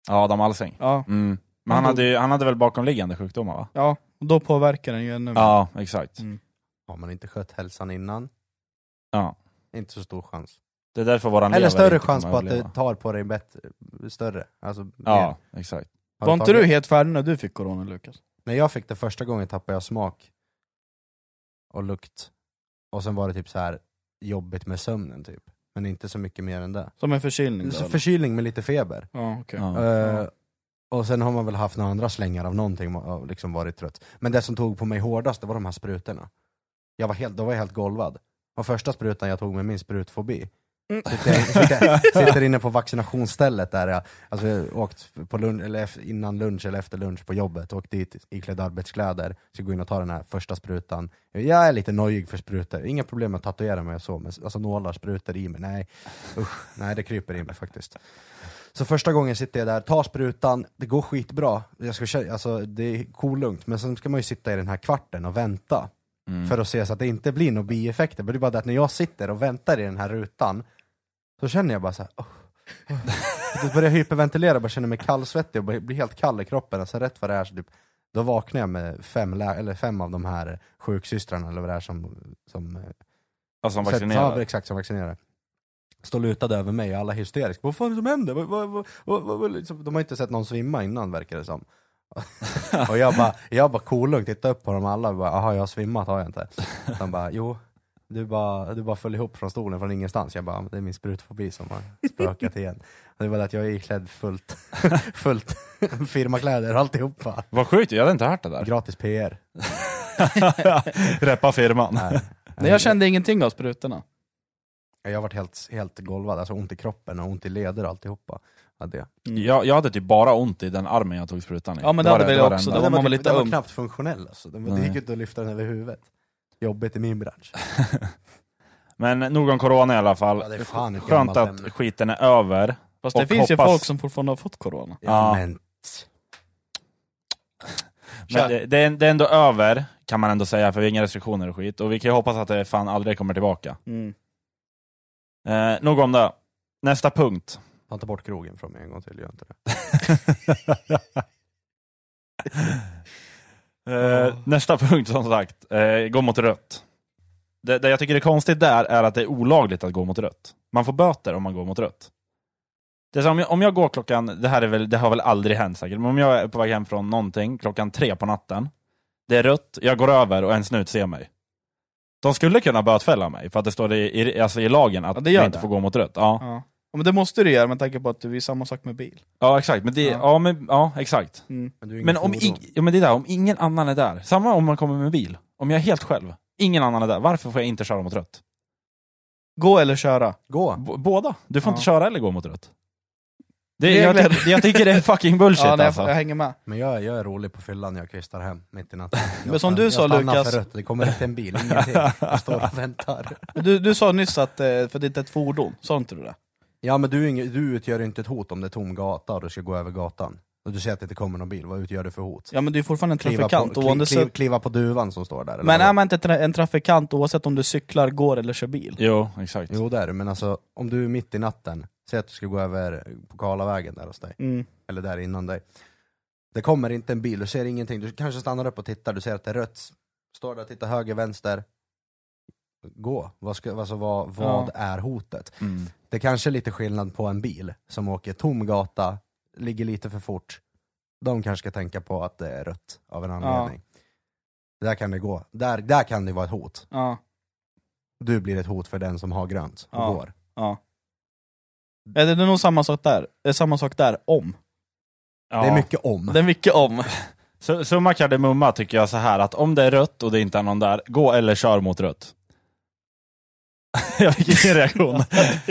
Ja, Adam Alsing. Ja, Mm. Men han Han hade, ju- han hade väl bakomliggande sjukdomar va? ja, och då påverkar den ju ännu mer. Ja, exakt. Mm. Har man inte skött hälsan innan, Ja. inte så stor chans. Det är därför våran Eller lever större inte chans kommer på att överleva. det tar på dig bättre, större. Alltså, mer. Ja, exakt. Har Var inte tagit- du helt färdig när du fick corona Lukas? När jag fick det första gången tappade jag smak och lukt. Och sen var det typ så här jobbigt med sömnen typ. Men inte så mycket mer än det. Som en förkylning då, Så eller? förkylning med lite feber. Ja, okej. Ja. Eh, och sen har man väl haft några andra slängar av någonting och liksom varit trött. Men det som tog på mig hårdast, det var de här sprutorna. Jag var helt, då var jag helt golvad. Och första sprutan jag tog med min sprutfobi, Mm. sitter, sitter, sitter inne på vaccinationsstället där jag, alltså jag åkt på lunch, eller innan lunch eller efter lunch på jobbet, åkt dit iklädd arbetskläder, ska gå in och ta den här första sprutan. Jag är lite nojig för sprutor, inga problem med att tatuera mig och så, men alltså nålar, sprutor i mig, nej. Usch, nej det kryper i mig faktiskt. Så första gången sitter jag där, tar sprutan, det går skitbra, jag ska, alltså, det är kolugnt, men sen ska man ju sitta i den här kvarten och vänta Mm. för att se så att det inte blir några bieffekter. Men det är bara det att när jag sitter och väntar i den här rutan, så känner jag bara så här, oh, oh. Jag börjar hyperventilera, bara känner mig kallsvettig och blir helt kall i kroppen. Och så rätt vad det är så typ, då vaknar jag med fem, eller fem av de här sjuksystrarna eller vad det är som, som Alltså som Ja, vaccinerar. exakt, som vaccinerar. Står lutade över mig och alla hysteriska. Vad fan är det som händer? Vad, vad, vad, liksom, de har inte sett någon svimma innan verkar det som. och jag bara, jag bara kolugnt tittar upp på dem alla och bara, jaha jag har svimmat har jag inte. De bara, jo, du bara, du bara föll ihop från stolen från ingenstans. Jag bara, det är min sprutfobi som har spökat igen. Det var det att jag är iklädd fullt, fullt firmakläder och alltihopa. Vad sjukt, jag hade inte hört det där. Gratis PR. Reppa firman. Nej. Nej, jag kände ingenting av sprutorna. Jag har varit helt, helt golvad, alltså ont i kroppen och ont i leder och alltihopa. Hade jag. Jag, jag hade typ bara ont i den armen jag tog sprutan i. Ja, men det var hade väl var jag också. Det var man väl typ, lite den var knappt funktionell alltså. Den, det gick inte att lyfta den över huvudet. Jobbigt i min bransch. Men nog om corona i alla fall. Ja, det är fan Skönt att ämne. skiten är över. Fast det Och finns ju hoppas- folk som fortfarande har fått corona. Ja. Men, Men det, det, är, det är ändå över, kan man ändå säga, för vi har inga restriktioner och skit. Och vi kan ju hoppas att det fan aldrig kommer tillbaka. Mm. Eh, nog om det. Nästa punkt. Ta inte bort krogen från mig en gång till, gör inte det. Eh, nästa punkt som sagt, eh, gå mot rött. Det, det jag tycker är konstigt där är att det är olagligt att gå mot rött. Man får böter om man går mot rött. Det är som om jag, om jag går klockan, det här är väl, det har väl aldrig hänt säkert, men om jag är på väg hem från någonting klockan tre på natten, det är rött, jag går över och en snut ser mig. De skulle kunna bötfälla mig för att det står i, i, alltså i lagen att Ja, det vi inte det. får gå mot rött. Ja, Ja. Ja, Men det måste du göra med tanke på att det är samma sak med bil. ja exakt. Men det, ja. Ja. men, ja, exakt. Mm. Men, du är ingen Men om, fordon. ja, men det är där, om ingen annan är där, samma om man kommer med bil, om jag är helt själv, ingen annan är där, varför får jag inte köra mot rött? Gå eller köra. Gå! B- båda. Du får Ja. inte köra eller gå mot rött. Det, jag, Regler. tycker, jag tycker det är fucking bullshit Ja, nej, alltså. jag, hänger med. Men jag, jag är rolig på fyllan när jag kvistar hem mitt i natten. Jag Men som stann- du sa, jag stannar Lukas- för rött, det kommer inte en bil, ingenting. Jag står och väntar. Men Du, du sa nyss att eh, för det inte är ett fordon, sa inte du det? Ja men du, är du utgör inte ett hot om det är tom gata och du ska gå över gatan. Och du säger att det inte kommer någon bil, vad utgör du för hot? Ja men du är fortfarande en Kliva trafikant på, oavsett... kliv, kliv, kliva på duvan som står där? eller Men vad? är man inte tra- en trafikant oavsett om du cyklar, går eller kör bil? Jo, exakt. Jo det är du, men alltså om du är mitt i natten, säg att du ska gå över på Karlavägen där hos dig, Mm. eller där innan dig. Det kommer inte en bil, du ser ingenting, du kanske stannar upp och tittar, du ser att det är rött. Står där och tittar höger, vänster. Gå. Vad, ska, alltså, vad, vad Ja. är hotet? Mm. Det kanske är lite skillnad på en bil som åker tom gata, ligger lite för fort. De kanske ska tänka på att det är rött av en anledning. Där kan det gå. Där, där kan det vara ett hot. Ja, Du blir ett hot för den som har grönt och Ja. går. ja. Ja, Det är nog samma sak där. Det är samma sak där, om. Ja. Det är mycket om. Det är mycket om. Summa kardemumma tycker jag så här att om det är rött och det inte är någon där, gå eller kör mot rött. jag fick ingen reaktion.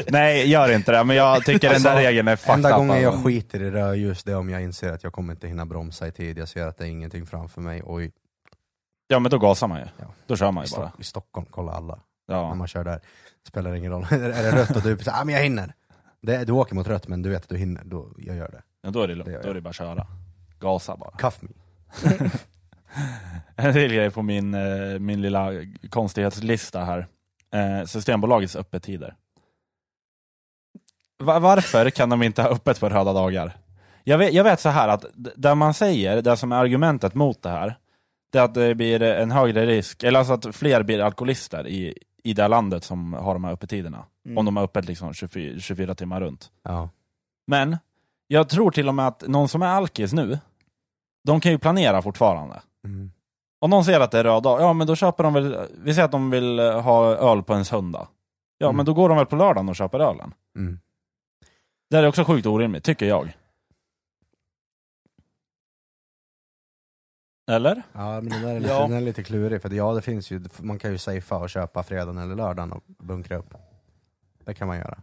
Nej, gör inte det, men jag tycker den där Alltså, regeln är fucked Enda up. gången jag alltså. skiter i det är om jag inser att jag kommer inte hinna bromsa i tid, jag ser att det är ingenting framför mig. Oj, Ja men då gasar man ju. Ja. Då kör man i, ju bara. Stock, i Stockholm, kolla alla. När Ja. man kör där, spelar ingen roll. är det rött och du säger ah, men jag hinner. Det, du åker mot rött men du vet att du hinner, då jag gör det. ja då är det Det lugnt, gör då är det bara att köra. Gasa bara. Cuff me. En till grej på min, eh, min lilla konstighetslista här. Eh, Systembolagets öppettider. Va- varför kan de inte ha öppet på röda dagar? Jag vet, jag vet så här att d- där man säger, det som är argumentet mot det här, det är att det blir en högre risk, eller alltså att fler blir alkoholister i, i det landet som har de här öppettiderna. Mm. Om de har öppet liksom 24, 24 timmar runt. Ja. Men jag tror till och med att någon som är alkis nu, de kan ju planera fortfarande. Mm. Om någon ser att det är röd dag, ja men då köper de väl, vi säger att de vill eh, ha öl på en söndag. Ja Mm. men då går de väl på lördagen och köper ölen. Mm. Det är också sjukt orimligt, tycker jag. Eller? Ja men den där är lite, Ja. är lite klurig, för ja det finns ju, man kan ju safea och köpa fredagen eller lördagen och bunkra upp. Det kan man göra.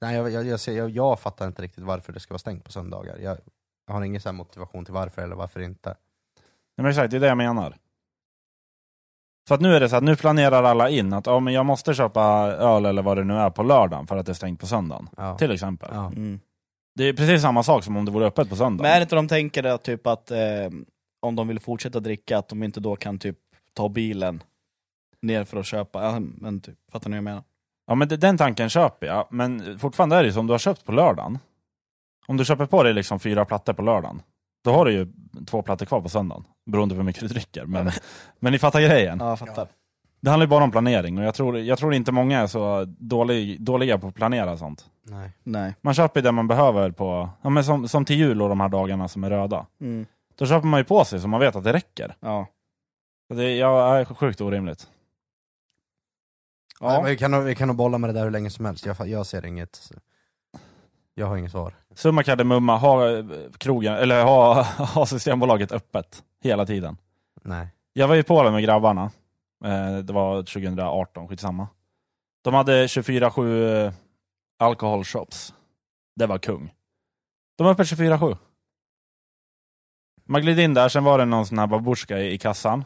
Nej jag, jag, jag, ser, jag, jag fattar inte riktigt varför det ska vara stängt på söndagar. Jag, har ingen så motivation till varför eller varför inte. Nej, men exakt, det är det jag menar. För att nu är det så att nu planerar alla in att ja, men jag måste köpa öl eller vad det nu är på lördagen för att det är stängt på söndagen. Ja. Till exempel. Ja. Mm. Det är precis samma sak som om det vore öppet på söndagen. Men är det inte de tänker det, typ att eh, om de vill fortsätta dricka, att de inte då kan typ ta bilen ner för att köpa? Ja, men typ, fattar ni vad jag menar? Ja men det- den tanken köper jag, men fortfarande är det ju som du har köpt på lördagen. Om du köper på dig liksom fyra plattor på lördagen, då har du ju två plattor kvar på söndagen. Beroende på hur mycket du dricker. Men, men ni fattar grejen. Ja, jag fattar. Det handlar ju bara om planering och jag tror, jag tror inte många är så dålig, dåliga på att planera sånt. Nej. Nej. Man köper ju det man behöver på, ja, men som, som till jul och de här dagarna som är röda. Mm. Då köper man ju på sig så man vet att det räcker. Ja. Det ja, är sjukt orimligt. Nej, men Ja. vi, kan, nog- vi kan nog bolla med det där hur länge som helst, jag, fa- jag ser inget, jag har inget svar. Summa kardemumma, ha eh, krogen, eller ha, ha Systembolaget öppet hela tiden. Nej. Jag var i Polen med grabbarna. Eh, Det var 2018, skitsamma. De hade 24-7 alkoholshops. Det var kung. De var öppet 24-7. Man gled in där, sen var det någon sån här babusjka i, i kassan.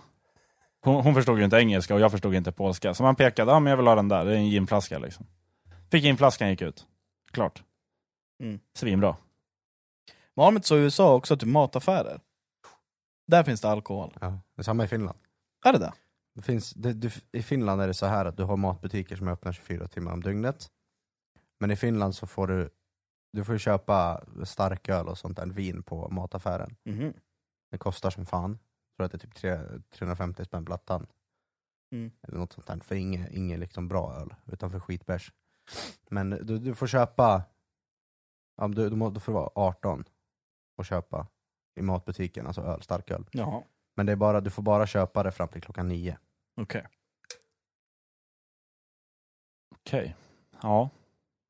Hon, hon förstod ju inte engelska och jag förstod inte polska. Så man pekade, ja men jag vill ha den där, det är en ginflaska liksom. Fick ginflaskan, gick ut. Klart. Mm. Svinbra. Men har de inte så i USA också, typ mataffärer? Där finns det alkohol. Ja. Det är samma i Finland. Är det det? Det finns, det, du, I Finland är det så här att du har matbutiker som är öppna 24 timmar om dygnet. Men i Finland så får du, du får köpa starköl och sånt där vin på mataffären. Mhm. Det kostar som fan. Jag tror att det är typ tre, 350 spänn plattan. Mm. Eller något sånt där, för inget, inget liksom bra öl, utan för skitbärs. Men du, du får köpa, ja, du, du, må, du får vara 18 och köpa i matbutiken, alltså öl, starköl. Jaha, Men det är bara, du får bara köpa det fram till klockan nio. okej. Okej. Ja.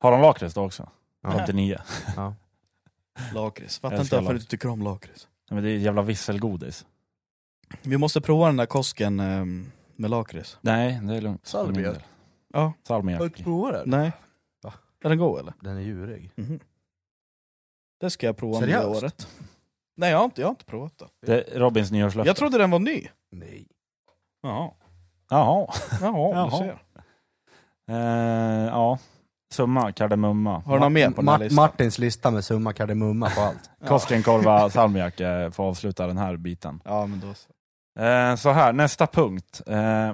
Har de lakrits då också? Ja. Fram till nio? Lakrits. Fattar inte varför du inte tycker om lakrits. Nej, men det är ett jävla visselgodis. Vi måste prova den där kosken ehm, med lakrits. Nej, det är lugnt. Salmiak. Ja. Salmiak. provat den? Nej. Va? Är den god eller? Den är djurig. Mhm. Det ska jag prova Seriöst? året. Nej jag har inte, jag har inte provat det. Det är Robins nyårslöfte. Jag trodde den var ny. Nej. Jaha, Jaha. Jaha, Jaha. du ser. Eh, ja. Summa, kardemumma. Har du något mer på den här Ma- listan? Martins lista med summa kardemumma på allt. Ja. Koskenkorva, salmiak eh, får avsluta den här biten. Ja men då så. Eh, så här, nästa punkt. Eh,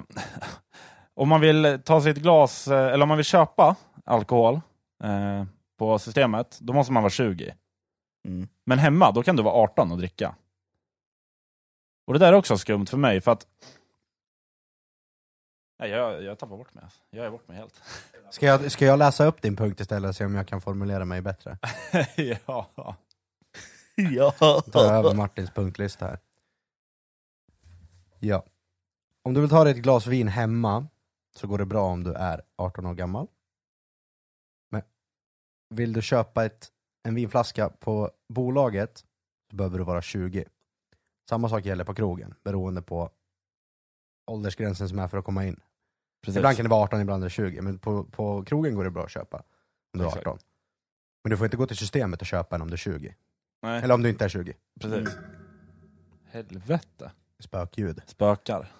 om man vill ta sig ett glas, eh, eller om man vill köpa alkohol eh, på systemet, då måste man vara 20. Mm. Men hemma, då kan du vara 18 och dricka. Och det där är också skumt för mig, för att... Nej, jag, jag tappar bort mig. Jag är bort mig helt. Ska jag, ska jag läsa upp din punkt istället och se om jag kan formulera mig bättre? ja. Ja. tar jag över Martins punktlista här. Ja. Om du vill ta dig ett glas vin hemma så går det bra om du är 18 år gammal. Men vill du köpa ett, en vinflaska på bolaget så behöver du vara 20. Samma sak gäller på krogen beroende på åldersgränsen som är för att komma in. Precis. Ibland kan det vara 18, ibland är det 20, men på, på krogen går det bra att köpa om du är Exakt. 18. Men du får inte gå till systemet och köpa en om du är 20. Nej, Eller om du inte är 20. precis. Helvete. Spökljud. Spökar.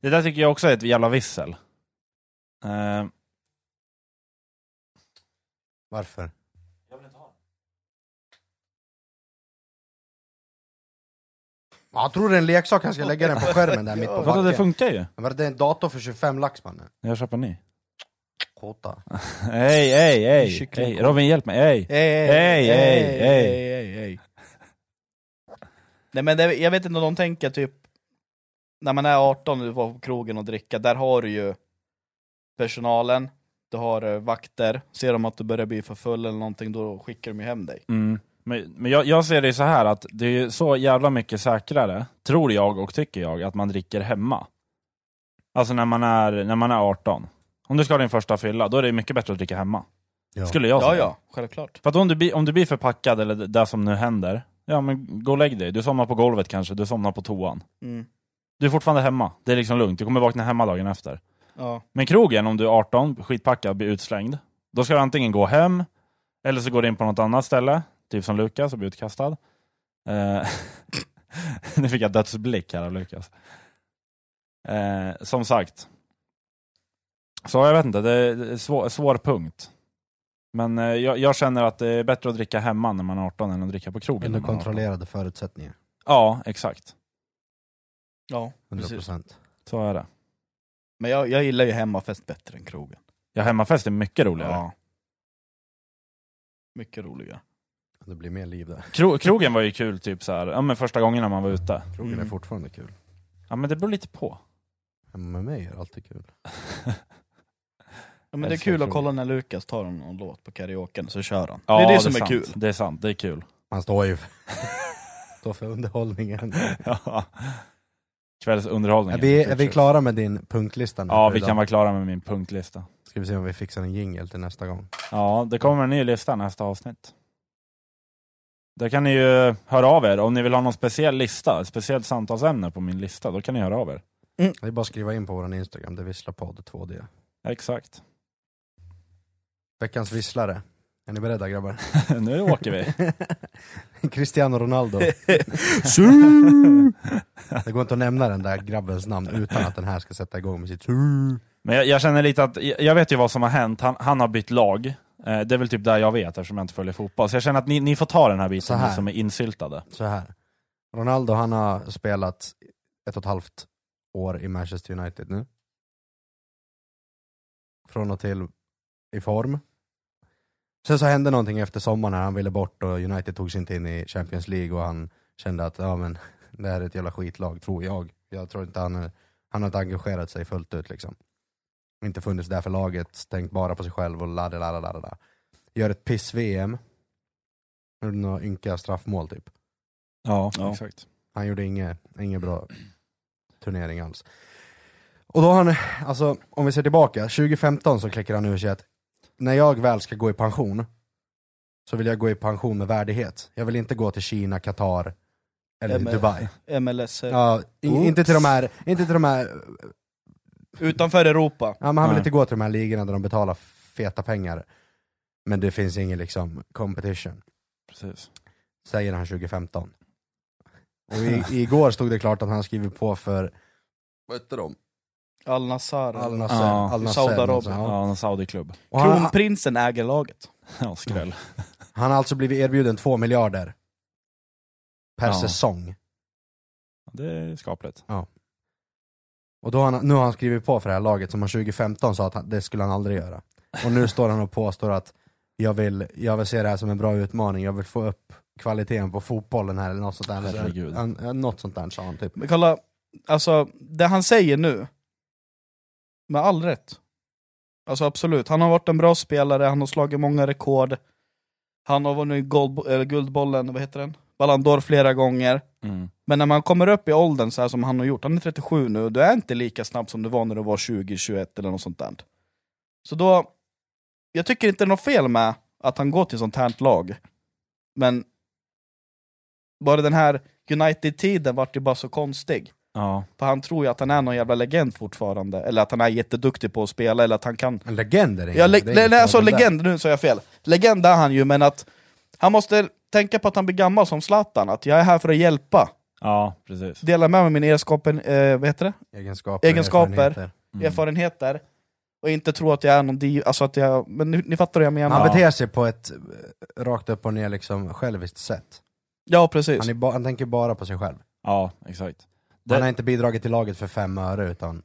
Det där tycker jag också är ett jävla vissel. Eh, Varför? Jag tror det är en leksak, han ska lägga den på skärmen där mitt på vadå, det funkar ju. Men det är en dator för 25 lax mannen. Jag köper en ny. Kåta. Hej, hej, hej. Kyckling. hej. Robin, hjälp mig. Hej. Hej, Hej, hej, hej. hej, hej. Nej men det, jag vet inte om de tänker typ, när man är 18 och du var på krogen och dricka, där har du ju personalen, du har eh, vakter, ser de att du börjar bli för full eller någonting, då skickar de ju hem dig. Mm. Men, men jag, jag ser det så här att det är så jävla mycket säkrare, tror jag och tycker jag, att man dricker hemma. Alltså när man är, när man är 18. Om du ska ha din första fylla, då är det mycket bättre att dricka hemma. Ja. Skulle jag Ja, säga. ja, självklart. För att om du, blir- om du blir förpackad, eller det där som nu händer, ja men gå och lägg dig. Du somnar på golvet kanske, du somnar på toan. Mm. Du är fortfarande hemma. Det är liksom lugnt, du kommer vakna hemma dagen efter. Ja. Men krogen, om du är 18, skitpackad, blir utslängd. Då ska du antingen gå hem, eller så går du in på något annat ställe. Typ som Lukas och blir utkastad. Eh, nu fick jag dödsblick här av Lukas. Eh, som sagt. Så jag vet inte, det är svår, svår punkt. Men eh, jag, jag känner att det är bättre att dricka hemma när man är 18 än att dricka på krogen. Under när man är 18. kontrollerade förutsättningar. Ja, exakt. Ja, precis. 100%. Så är det. Men jag, jag gillar ju hemmafest bättre än krogen. Ja, hemmafest är mycket roligare. Ja. Mycket roligare. Det blir mer liv där. Kro, krogen var ju kul typ så här, ja, men första gången när man var ute. Krogen Mm. är fortfarande kul. Ja men det beror lite på. Hemma med mig är det alltid kul. Ja, men det är Älskar kul att kolla när Lukas tar någon låt på karaoken, så kör han. Ja, det är det som är sant. kul. Det är sant, det är kul. Man står ju står för underhållningen. Ja. Kvällsunderhållning. Är vi, är vi klara med din punktlista nu Ja, för vi idag? kan vara klara med min punktlista. Ska vi se om vi fixar en jingle till nästa gång. Ja, det kommer en ny lista nästa avsnitt. Där kan ni ju höra av er om ni vill ha någon speciell lista, ett speciellt samtalsämne på min lista, då kan ni höra av er. Det är bara att skriva in på vår Instagram, det är visslapodd 2D. Exakt. Veckans visslare. Är ni beredda grabbar? nu åker vi. Cristiano Ronaldo. det går inte att nämna den där grabbens namn utan att den här ska sätta igång med sitt Men jag, jag känner lite att, jag jag vet ju vad som har hänt, han, han har bytt lag. Eh, det är väl typ där jag vet eftersom jag inte följer fotboll. Så jag känner att ni, ni får ta den här Så biten, här. ni som är insyltade. Så här. Ronaldo han har spelat ett och ett halvt år i Manchester United nu. Från och till i form. Sen så hände någonting efter sommaren när han ville bort och United tog sig inte in i Champions League och han kände att ja, men, det här är ett jävla skitlag, tror jag. Jag tror inte han, är- han har inte engagerat sig fullt ut liksom. Inte funnits där för laget, tänkt bara på sig själv och la la la la la. Gör ett piss-VM. Några ynka straffmål typ. Ja, Ja. exakt. Han gjorde inget, ingen bra turnering alls. Och då har han, alltså om vi ser tillbaka, 2015 så klickar han ur sig att när jag väl ska gå i pension så vill jag gå i pension med värdighet. Jag vill inte gå till Kina, Qatar eller Men- Dubai. MLS. Ja, inte till de här, inte till de här, Utanför Europa. ja, men han vill Nej. inte gå till de här ligorna där de betalar feta pengar. Men det finns ingen liksom competition. Precis. säger han 2015. Och i, igår stod det klart att han skriver på för, vad heter de? Al Nassar. Al Nasser. Ja, Al Nasser, Saudiarabien. ja. Ja, en Saudi-klubb. Och han, Kronprinsen äger laget. Ja, skräll. han har alltså blivit erbjuden två miljarder per Ja. säsong. Det är skapligt. Och då har han, nu har han skrivit på för det här laget som han 2015 sa att han, det skulle han aldrig göra. Och nu står han och påstår att jag vill, jag vill se det här som en bra utmaning, jag vill få upp kvaliteten på fotbollen här eller något sånt där. Herregud. Han, något sånt där sa han typ. Men kolla, alltså det han säger nu, med all rätt. Alltså absolut, han har varit en bra spelare, han har slagit många rekord. Han har vunnit gold, eller guldbollen, vad heter den? Ballon d'Or flera gånger. Mm. Men när man kommer upp i åldern så här som han har gjort, han är 37 nu, du är inte lika snabb som du var när du var 20, 21 eller något sånt där. Så då, jag tycker inte det är något fel med att han går till sånt här lag. Men bara den här United-tiden vart ju bara så konstig. Ja. För han tror ju att han är någon jävla legend fortfarande, eller att han är jätteduktig på att spela, eller att han kan... En legend är det Ja, le- det är nej, alltså där. legend, nu sa jag fel. Legend är han ju, men att han måste tänka på att han blir gammal som Zlatan, att jag är här för att hjälpa. Ja, precis. Dela med mig mina egenskaper, eh, vad heter det? Egenskaper, Egenskaper. erfarenheter. Mm. erfarenheter, och inte tro att jag är någon div, alltså att jag... Men ni, ni fattar vad jag menar? Han Ja. beter sig på ett eh, rakt upp och ner liksom själviskt sätt. Ja, precis. Han, är ba- han tänker bara på sig själv. Ja, exakt. Han har Det, inte bidragit till laget för fem öre, utan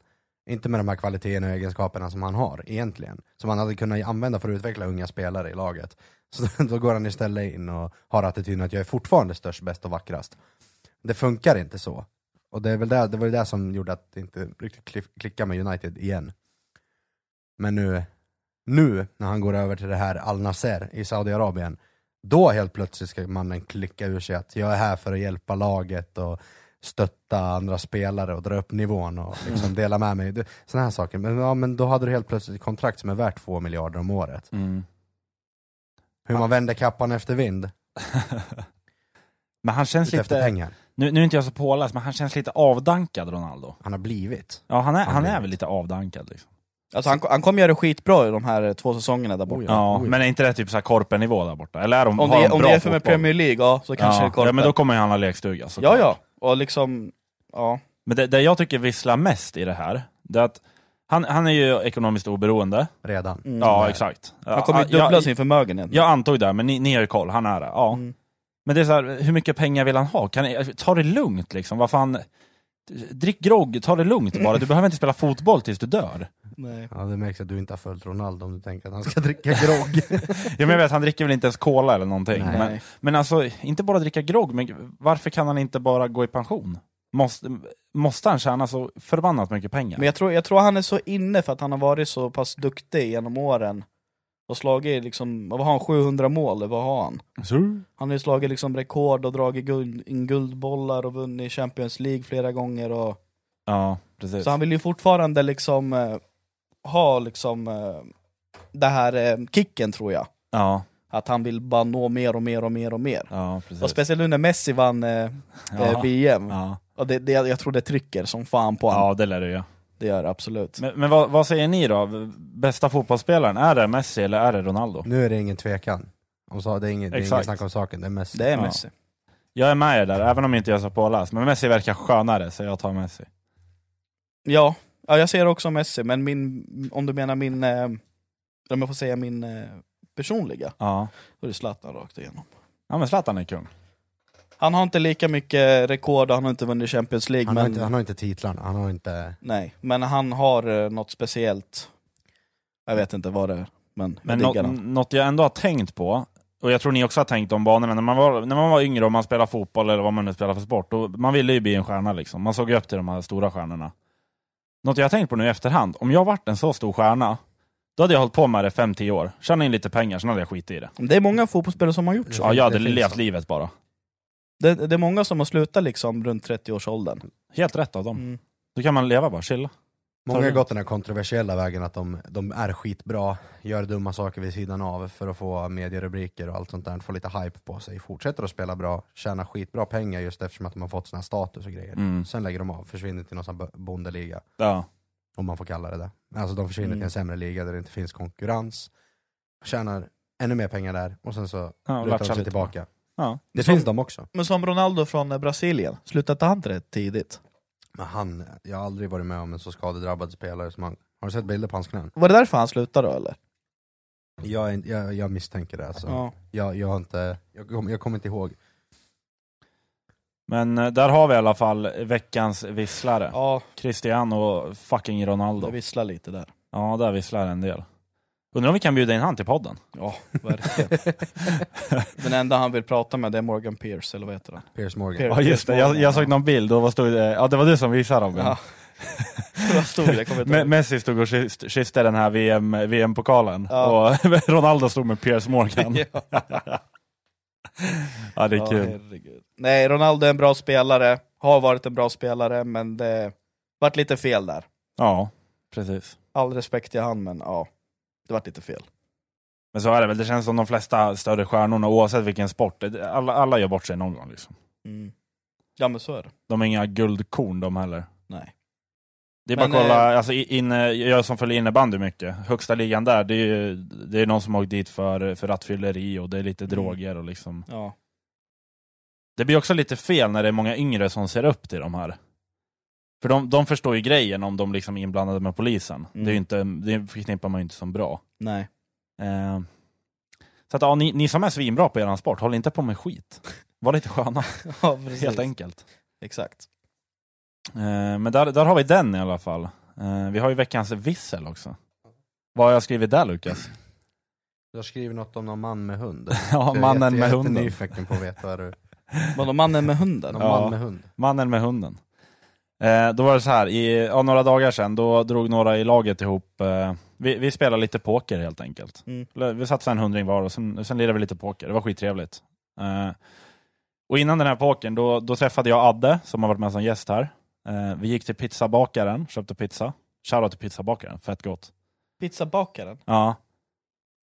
inte med de här kvaliteterna och egenskaperna som han har egentligen. Som han hade kunnat använda för att utveckla unga spelare i laget. Så då går han istället in och har attityden att jag är fortfarande störst, bäst och vackrast. Det funkar inte så. Och det, är väl det, det var ju det som gjorde att det inte riktigt klick- klickade med United igen. Men nu, nu när han går över till det här Al Nasser i Saudiarabien, då helt plötsligt ska mannen klicka ur sig att jag är här för att hjälpa laget och stötta andra spelare och dra upp nivån och liksom dela med mig. Såna här saker. Men, ja, men då hade du helt plötsligt ett kontrakt som är värt två miljarder om året. mm. Hur man vänder kappan efter vind, Men han känns efter lite, pengar. Nu, nu är inte jag så påläst, men han känns lite avdankad Ronaldo. Han har blivit. Ja, han är, Han är väl lite avdankad liksom. Alltså, han, han kommer göra det skitbra i de här eh, två säsongerna där borta. Ja, men är inte det typ så här korpennivå där borta? Eller är de, Om har det, de om bra det är för med fotboll? Premier League, ja, så kanske det är ja, korpen. ja, men då kommer han ha lekstuga ja, såklart. ja. Och liksom, ja. Men det, det jag tycker visslar mest i det här, det är att han, han är ju ekonomiskt oberoende. Redan. Mm. Ja, exakt. Han kommer ju Ja, dubbla jag, sin förmögenhet. Jag antog det, men ni, ni har ju koll, han är det. Ja. Mm. Men det är så här, hur mycket pengar vill han ha? Kan ni, ta det lugnt liksom, vad fan. Drick grogg, ta det lugnt bara. Du behöver inte spela fotboll tills du dör. Nej. Ja, det märks att du inte har följt Ronaldo om du tänker att han ska dricka grogg. Ja, men jag vet, han dricker väl inte ens cola eller någonting. Nej. Men, men alltså, inte bara dricka grogg, men varför kan han inte bara gå i pension? Måste, måste han tjäna så förbannat mycket pengar? Men jag tror, jag tror han är så inne för att han har varit så pass duktig genom åren. Och slagit liksom, vad har han, 700 mål, eller vad har han? Så? Han har ju slagit liksom rekord och dragit guld, in guldbollar och vunnit Champions League flera gånger. Och, Ja, precis. så han vill ju fortfarande liksom eh, ha liksom eh, det här eh, kicken tror jag. Ja, Att han vill bara nå mer och mer och mer och mer. ja precis. Och speciellt nu när Messi vann eh, ja. VM. Ja. Och det, det, jag tror det trycker som fan på honom. ja, det lär du ju. Det gör det absolut. Men, men vad, vad säger ni då? Bästa fotbollsspelaren, är det Messi eller är det Ronaldo? nu är det ingen tvekan. Om så, det är inget, det är inget snack om saken, det är mest. Det är Ja. Messi. Jag är med er där, även om inte jag är så påläst. Men Messi verkar skönare, så jag tar Messi. Ja, ja jag ser också Messi, men min, om du menar min, eh, om jag får säga min eh, personliga, Ja, då är det Zlatan rakt igenom. ja men Zlatan är kung. Han har inte lika mycket rekord, han har inte vunnit Champions League, Han har, men, inte, han har inte titlarna, han har inte... nej, men han har eh, något speciellt. Jag vet inte vad det är, men, Men jag diggar han. något jag ändå har tänkt på, och jag tror ni också har tänkt om banorna, när man var, när man var yngre och man spelade fotboll eller vad man nu spelar för sport, då, man ville ju bli en stjärna liksom. Man såg ju upp till de här stora stjärnorna. Något jag har tänkt på nu i efterhand, om jag varit en så stor stjärna, då hade jag hållit på med det 5-10 år, tjänat in lite pengar, sen hade jag skitit i det. Det är många fotbollsspelare som har gjort så. Ja, jag hade levt livet bara. Det, det är många som har slutat liksom runt 30-årsåldern. Helt rätt av dem. Mm. Då kan man leva bara, chilla. Många har gått den här kontroversiella vägen att de, de är skitbra, gör dumma saker vid sidan av för att få medierubriker och allt sånt där, få lite hype på sig, fortsätter att spela bra, tjäna skitbra pengar just eftersom att de har fått såna här status och grejer. Mm. Sen lägger de av, försvinner till någon sån bondeliga, Ja. om man får kalla det det. Alltså de försvinner Mm. till en sämre liga där det inte finns konkurrens, tjänar ännu mer pengar där och sen så Ja, lutar de sig lite. tillbaka. Ja. Det Som- finns de också. Men som Ronaldo från eh, Brasilien, slutade inte han rätt tidigt? Men han, jag har aldrig varit med om en så skadedrabbad spelare som han. Har du sett bilder på hans knän? Var det därför han slutade då eller? Jag, är jag, jag misstänker det alltså. Ja. Jag, jag har inte, jag, kom- jag kommer inte ihåg. Men eh, där har vi i alla fall veckans visslare. ja, Cristiano fucking Ronaldo. det visslar lite där. Ja, där visslar en del. Undrar om vi kan bjuda in han till podden? Ja, verkligen. Den enda han vill prata med det är Morgan Pierce, eller vad heter han? Piers Morgan. Piers- Ja just det, jag, jag såg någon bild och vad stod det? Ja det var du som visade dem. Ja. Vad stod det? Jag kommer inte Me- ihåg. Messi stod och kysst- kysste den här VM, VM-pokalen Ja. och Ronaldo stod med Piers Morgan. Ja. ja det är Ja, kul. herregud. Nej, Ronaldo är en bra spelare, har varit en bra spelare, men det vart lite fel där. Ja, precis. All respekt till han, men ja, det vart lite fel. Men så är det väl, det känns som de flesta större stjärnorna, oavsett vilken sport, alla, alla gör bort sig någon gång. Liksom. Mm. Ja men så är det. De är inga guldkorn de heller. Nej. Det är bara Men, att kolla, alltså, i- inne, jag som följer innebandy mycket, högsta ligan där, det är ju det är någon som åkt dit för, för rattfylleri och det är lite Mm. droger och liksom. Ja. Det blir också lite fel när det är många yngre som ser upp till de här. För de, de förstår ju grejen om de liksom är inblandade med polisen. Mm. Det, är ju inte, det förknippar man ju inte som bra. Nej. Eh, så att, ja, ni, ni som är svinbra på er sport, håll inte på med skit. Var lite sköna, Ja, precis. helt enkelt. Exakt. Eh, men där, där har vi den i alla fall. Eh, vi har ju veckans vissel också. Vad har jag skrivit där Lukas? Du har skrivit något om någon man med hund. ja, mannen jätte- med jag är hunden. jättenyfiken på att veta vad du... Vadå, mannen med hunden? Ja. man med hund. Mannen med hunden. Eh, då var det så här, i ja, några dagar sedan, då drog några i laget ihop, eh, vi, vi spelade lite poker helt enkelt. Mm. Vi satsade en hundring var och sen, sen lirade vi lite poker, det var skittrevligt. Eh, och innan den här pokern, då, då träffade jag Adde, som har varit med som gäst här. Eh, vi gick till pizzabakaren, köpte pizza. Shoutout till pizzabakaren, fett gott. Pizzabakaren? Ja.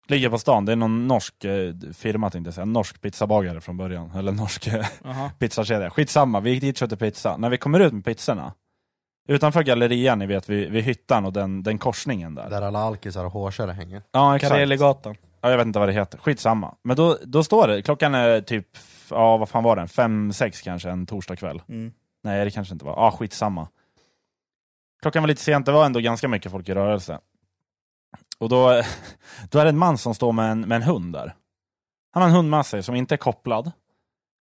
Ligger på stan, det är någon norsk eh, firma tänkte jag säga, norsk pizzabagare från början. Eller norsk eh, Jaha. pizzakedja. Skitsamma, vi gick dit och köpte pizza. När vi kommer ut med pizzorna, utanför gallerian, ni vet, vid, vid hyttan och den, den korsningen där. Där alla alkisar och hårsare hänger. Ja, exakt. Kareligatan. Ja, jag vet inte vad det heter. Skitsamma. Men då, då står det, klockan är typ, ja vad fan var den? Fem, sex kanske en torsdag kväll. Mm. Nej, det kanske inte var. Ja, skitsamma. Klockan var lite sent, det var ändå ganska mycket folk i rörelse. Och då, då är det en man som står med en, med en hund där. Han har en hund med sig som inte är kopplad.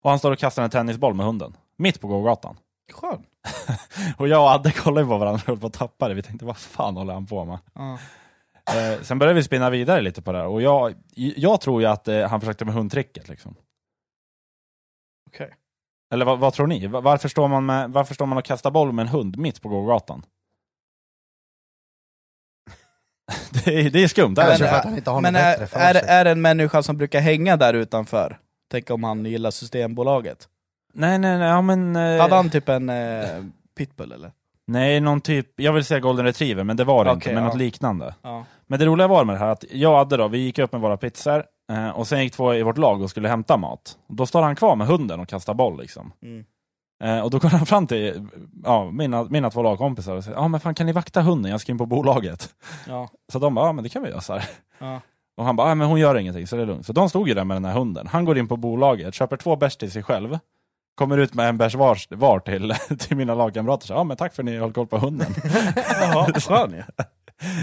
Och han står och kastar en tennisboll med hunden. Mitt på gågatan. Skön. Och jag och Adde kollade på varandra och höll på att tappa det. Vi tänkte, vad fan håller han på med? Ja. Eh, sen började vi spinna vidare lite på det här. Och jag, jag tror ju att eh, han försökte med hundtricket. Liksom. Okej. Eller vad, vad tror ni? Va- Varför står, man med, varför står man och kastar boll med en hund mitt på gågatan? det, är, det är skumt. Kanske eller? för att han inte har Men något är, bättre för är, sig. är det en människa som brukar hänga där utanför? Tänk om han gillar Systembolaget. Nej, nej, nej. Ja, men, eh, Hade han typ en eh, pitbull eller? Nej, någon typ, jag vill säga golden retriever, men det var det Okej, inte. Men ja. något liknande. Ja. Men det roliga var med det här att jag och Adde då, vi gick upp med våra pizzor eh, och sen gick två i vårt lag och skulle hämta mat. Då står han kvar med hunden och kastar boll liksom. Mm. Eh, och då går han fram till ja, mina, mina två lagkompisar och säger ja men fan kan ni vakta hunden, jag ska in på bolaget. Ja. Så de bara, ja men det kan vi göra så här. Ja. Och han bara, ja men hon gör ingenting så det är lugnt. Så de stod ju där med den här hunden. Han går in på bolaget, köper två bärs till sig själv. Kommer ut med en bärs var, var till, till mina lagkamrater. Så, ja men tack för att ni höll koll på hunden. Jaha, skön ju.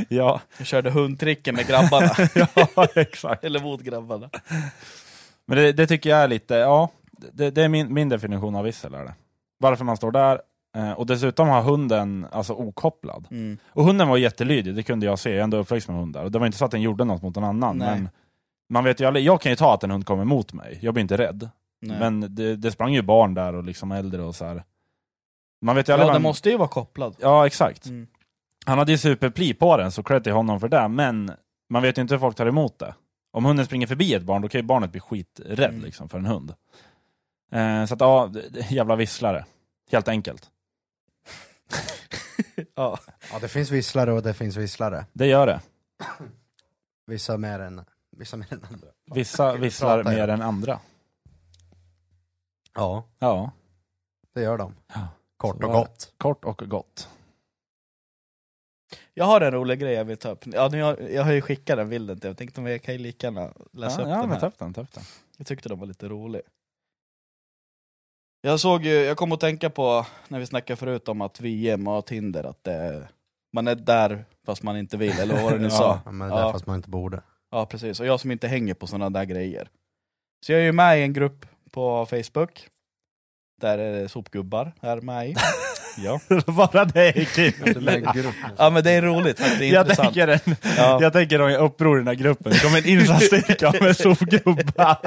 ja, Jag körde hundtricken med grabbarna. ja, exakt. eller mot grabbarna. Men det, det tycker jag är lite, ja. det, det är min, min definition av vissel. Är det. Varför man står där, eh, och dessutom har hunden alltså okopplad. Mm. Och hunden var jättelydig, det kunde jag se, jag är ändå uppväxt med hundar. Och det var inte så att den gjorde något mot någon annan. Nej. Men man vet ju aldrig, jag kan ju ta att en hund kommer mot mig, jag blir inte rädd. Nej. Men det, det sprang ju barn där och liksom äldre och så här. Man vet ju aldrig ja, vad- den måste ju vara kopplad. Ja, exakt. Mm. Han hade ju superpli på den, så cred till honom för det, men man vet ju inte hur folk tar emot det. Om hunden springer förbi ett barn, då kan ju barnet bli skiträdd Mm. liksom, för en hund. Eh, så att ja, jävla visslare. Helt enkelt. Ja. Ja, det finns visslare och det finns visslare. Det gör det. Vissa mer än, vissa mer än andra. Vissa visslar mer än andra. Ja, Ja, det gör de. Ja. Kort Så och gott. kort och gott. Jag har en rolig grej jag vill ta upp. Ja, nu har, jag har ju skickat den bilden till jag tänkte men jag kan ju lika gärna läsa ja, upp ja, den men ta här. upp den, ta upp den. Jag tyckte den var lite rolig. Jag såg ju, jag kom att tänka på när vi snackade förut om att VM och Tinder, att det, man är där fast man inte vill, eller vad var det ni sa? Ja, det är Ja. fast man inte borde. Ja precis, och jag som inte hänger på sådana där grejer. Så jag är ju med i en grupp på Facebook, där är det sopgubbar är med i. Ja. Bara det är kul. ja men det är roligt, det är Jag intressant. tänker, en, Ja. jag tänker om jag uppror i den här gruppen, det kommer en insatsstyrka med sopgubbar.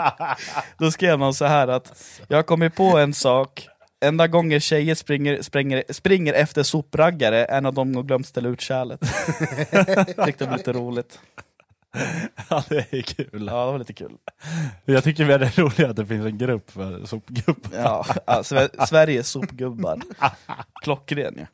Då skrev någon så här att jag har kommit på en sak, enda gången tjejer springer, springer, springer efter sopraggare är när de har glömt ställa ut kärlet. Tyckte det var lite roligt. Ja, det är kul. Ja, det var lite kul. Jag tycker det är roligt att det finns en grupp för sopgubbar. Ja, ja, Sve- Sveriges sopgubbar. Klockren ju.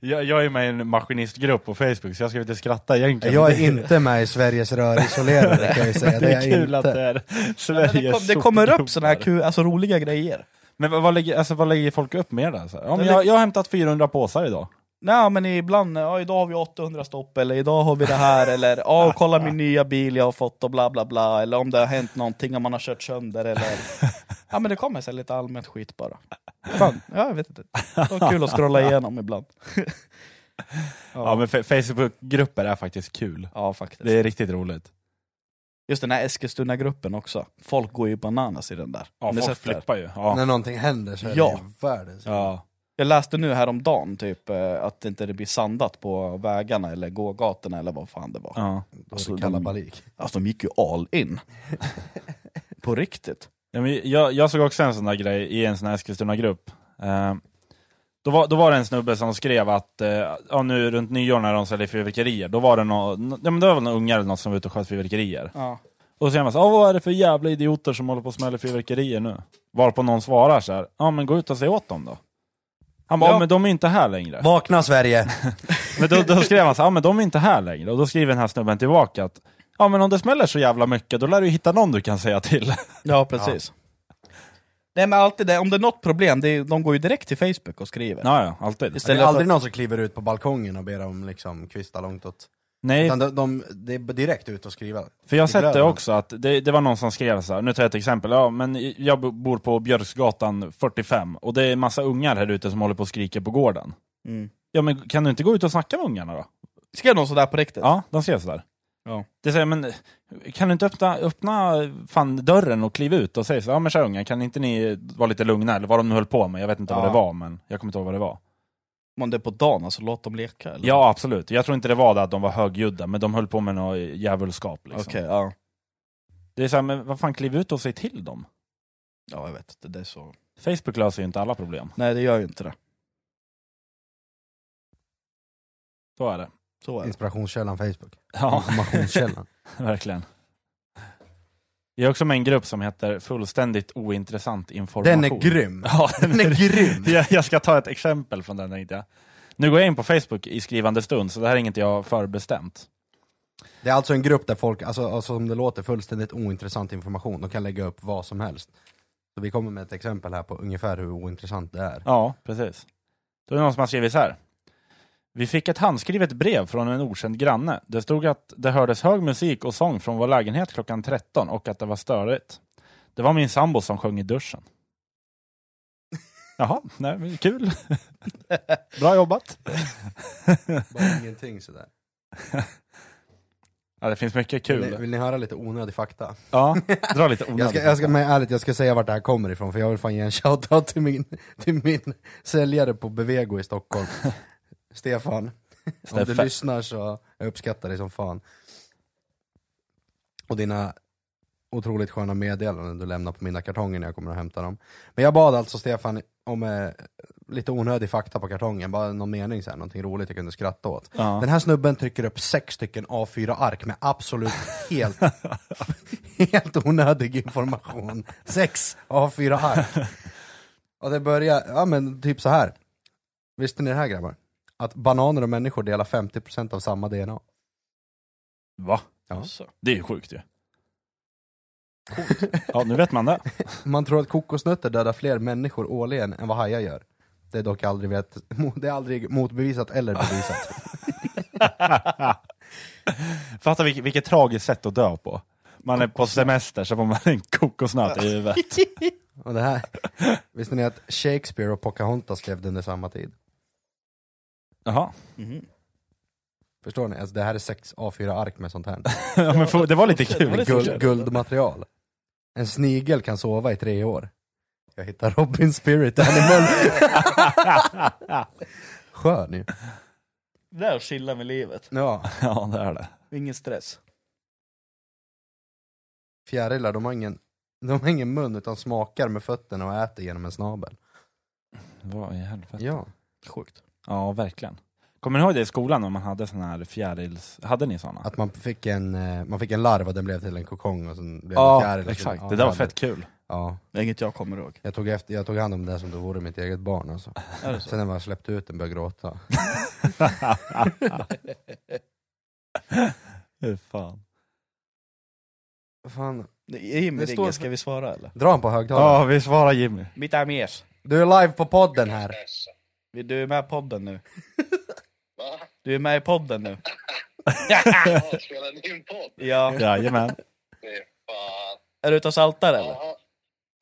Jag, jag är med i en maskinistgrupp på Facebook, så jag ska inte skratta egentligen. Jag är inte med i Sveriges rörisolerare kan jag säga. Det Det är är kul jag att det inte. är Sveriges det, kom, det kommer upp såna här kul, alltså, roliga grejer. Men vad, vad, lägger, alltså, vad lägger folk upp mer där? Så här, ja, men Det jag, jag har hämtat 400 påsar idag. Nej men ibland, ja, idag har vi 800 stopp, eller idag har vi det här, eller ja, kolla min nya bil jag har fått och bla bla bla, eller om det har hänt någonting, om man har kört sönder, eller... Ja men det kommer så lite allmänt skit bara. Fan, ja, jag vet inte. Det var kul att scrolla igenom ibland. Ja, men fe- Facebookgrupper är faktiskt kul. Ja faktiskt. Det är riktigt roligt. Just den här Eskilstuna-gruppen också. Folk går ju bananas i den där. Ja, ni folk flippar ju. Ja. När någonting händer så är Ja. det ju världens Ja. Jag läste nu häromdagen typ eh, att det inte blir sandat på vägarna eller gågatorna eller vad fan det var. Ja. Alltså, det de-. Alltså de gick ju all in. på riktigt. Ja, men jag, jag såg också en sån där grej i en sån här Eskilstuna-grupp. Eh, då, var, då var det en snubbe som skrev att eh, ja, nu runt nyår när de säljer fyrverkerier, då var det någon, ja, men det var väl några ungar eller något som var ute och sköt fyrverkerier. Ja. Och så säger man så, "Ja, vad är det för jävla idioter som håller på och smäller fyrverkerier nu? Varpå någon svarar så här, ja men gå ut och säg åt dem då. Han bara, Ja. men de är inte här längre. Vakna Sverige! Men då, då skrev han så ja men de är inte här längre. Och då skriver den här snubben tillbaka att, ja men om det smäller så jävla mycket, då lär du hitta någon du kan säga till. Ja, precis. Nej men alltid det, om det är något problem, det är, de går ju direkt till Facebook och skriver. Ja, ja, alltid. Det Istället är för- aldrig någon som kliver ut på balkongen och ber om liksom, kvista långt åt... Nej, Utan de, de, det är direkt ut och skriva. för jag har sett det också, att det, det var någon som skrev så här, nu tar jag ett exempel, ja men jag bo- bor på Björksgatan 45, och det är massa ungar här ute som håller på och skriker på gården. Mm. Ja men kan du inte gå ut och snacka med ungarna då? Skrev någon sådär på riktigt? Ja, de skrev sådär. Ja. Det säger, men kan du inte öppna, öppna fan dörren och kliva ut och säga så, ja men tja ungar, kan inte ni vara lite lugna? Eller vad de nu höll på med, jag vet inte Ja. vad det var, men jag kommer inte ihåg vad det var. Om det är på dagen, alltså låt dem leka? Eller? Ja absolut, jag tror inte det var det att de var högljudda, men de höll på med något djävulskap. Liksom. Okej, ja. Det är så här, men vad fan, kliv ut och säg till dem. Ja, jag vet. Det, det är så. Facebook löser ju inte alla problem. Nej, det gör ju inte det. Så är det. Så är det. Inspirationskällan Facebook. Ja, Informationskällan. verkligen. Jag är också med en grupp som heter Fullständigt ointressant information. Den är grym! Ja, Den är grym! jag, jag ska ta ett exempel från den tänkte jag. Nu går jag in på Facebook i skrivande stund, så det här är inget jag har förbestämt. Det är alltså en grupp där folk, alltså, alltså som det låter, fullständigt ointressant information. De kan lägga upp vad som helst. Så vi kommer med ett exempel här på ungefär hur ointressant det är. Ja, precis. Då är det någon som har skrivit så här. Vi fick ett handskrivet brev från en okänd granne. Det stod att det hördes hög musik och sång från vår lägenhet klockan 13 och att det var störigt. Det var min sambo som sjöng i duschen. Jaha, nej, kul. Bra jobbat. Bara ingenting sådär. Ja, det finns mycket Vill ni, kul. vill ni höra lite onödig fakta? Ja, dra lite Jag onödigt. ska, jag ska, men ärligt, jag ska säga vart det här kommer ifrån, för jag vill fan ge en shoutout till min, till min säljare på Bevego i Stockholm. Stefan, om du lyssnar så jag uppskattar dig som fan. Och dina otroligt sköna meddelanden du lämnar på mina kartonger när jag kommer och hämtar dem. Men jag bad alltså Stefan om eh, lite onödig fakta på kartongen, bara någon mening så här, någonting roligt jag kunde skratta åt. Ja. Den här snubben trycker upp sex stycken A4-ark med absolut helt, helt onödig information. Sex A4-ark. Och det börjar, ja men typ så här. Visste ni det här grabbar? Att bananer och människor delar 50% av samma DNA. Va? Ja. Så. Det är ju sjukt ju. Ja, nu vet man det. Man tror att kokosnötter dödar fler människor årligen än vad hajar gör. Det är dock aldrig, vet, det är aldrig motbevisat eller bevisat. Fatta vilket, vilket tragiskt sätt att dö på. Man är på semester så får man en kokosnöt i huvudet. Och det här, visste ni att Shakespeare och Pocahontas levde under samma tid? Jaha. Mhm. Förstår ni? Alltså det här är sex A4-ark med sånt här. Ja, men få- det var lite kul. lite Guld, guldmaterial. En snigel kan sova i tre år. Jag hittar Robin Spirit Animal. Skön ju. Det är att chilla med livet. Ja, Ja, det är det. Ingen stress. fjärilar de har ingen, de har ingen mun utan smakar med fötterna och äter genom en snabel. Vad i helvete? Ja. Sjukt. Ja, verkligen. Kommer ni ihåg det i skolan när man hade såna här fjärils... Hade ni såna? Att man fick en, eh, man fick en larv och den blev till en kokong och sen blev det en Ja, fjäril. och så- exakt. ja, Det där var ja, fett kul. Ja, Det är inget jag kommer ihåg. jag tog, efter, jag tog hand om det som det vore mitt eget barn alltså. Är det så? Sen när man släppte ut den började jag gråta. Hur fan. Fan. Jimmy Det ringer, står- ska vi svara eller? Dra han på högtalaren. Ja, vi svarar Jimmy. Mitt Amies. Du är live på podden här. Du är med i podden nu. Va? Du är med i podden nu. Ja, spelar ni in podd? Ja. Jajamän. Fy fan. Är du ute och saltar eller? Jaha.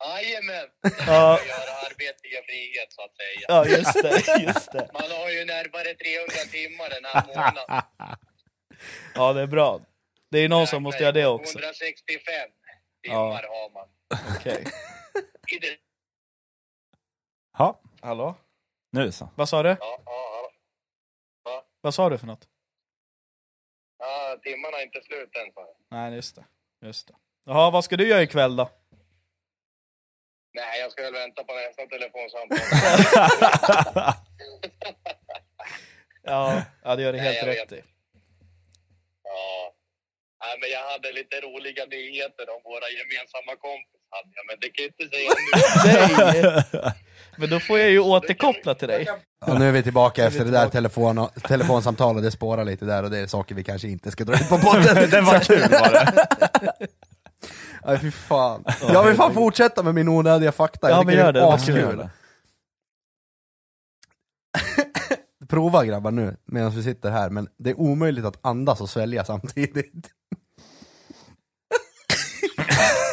Jajamän. Ja. Arbete i frihet så att säga. Ja, just det. Just det. Man har ju närmare 300 timmar den här månaden. Ja, det är bra. Det är någon som måste göra det också. 165 Ja. timmar har man. Okej. I det. Ja, Hallå? Nu så. Vad sa du? Ja, ja, ja. Vad sa du för något? ja, timmarna är inte slut än. sa jag. Nej, just det. Just det. Jaha, vad ska du göra ikväll då? Nej, jag ska väl vänta på nästa telefonsamtal. Ja, ja det gör Nej, helt jag rätt i. Ja. Nej, men jag hade lite roliga nyheter om våra gemensamma kompis. Jag, men det kan jag inte säga nu. Nej! Men då får jag ju återkoppla till dig. Och nu är vi tillbaka efter det tillbaka. där telefon, telefonsamtalet, det spårar lite där och det är saker vi kanske inte ska dra ut på podden. det var kul det. Nej fy fan. Jag vill fan fortsätta med min onödiga fakta, Ja, jag men gör det. är Det var kul. Prova grabbar nu, medan vi sitter här, men det är omöjligt att andas och svälja samtidigt.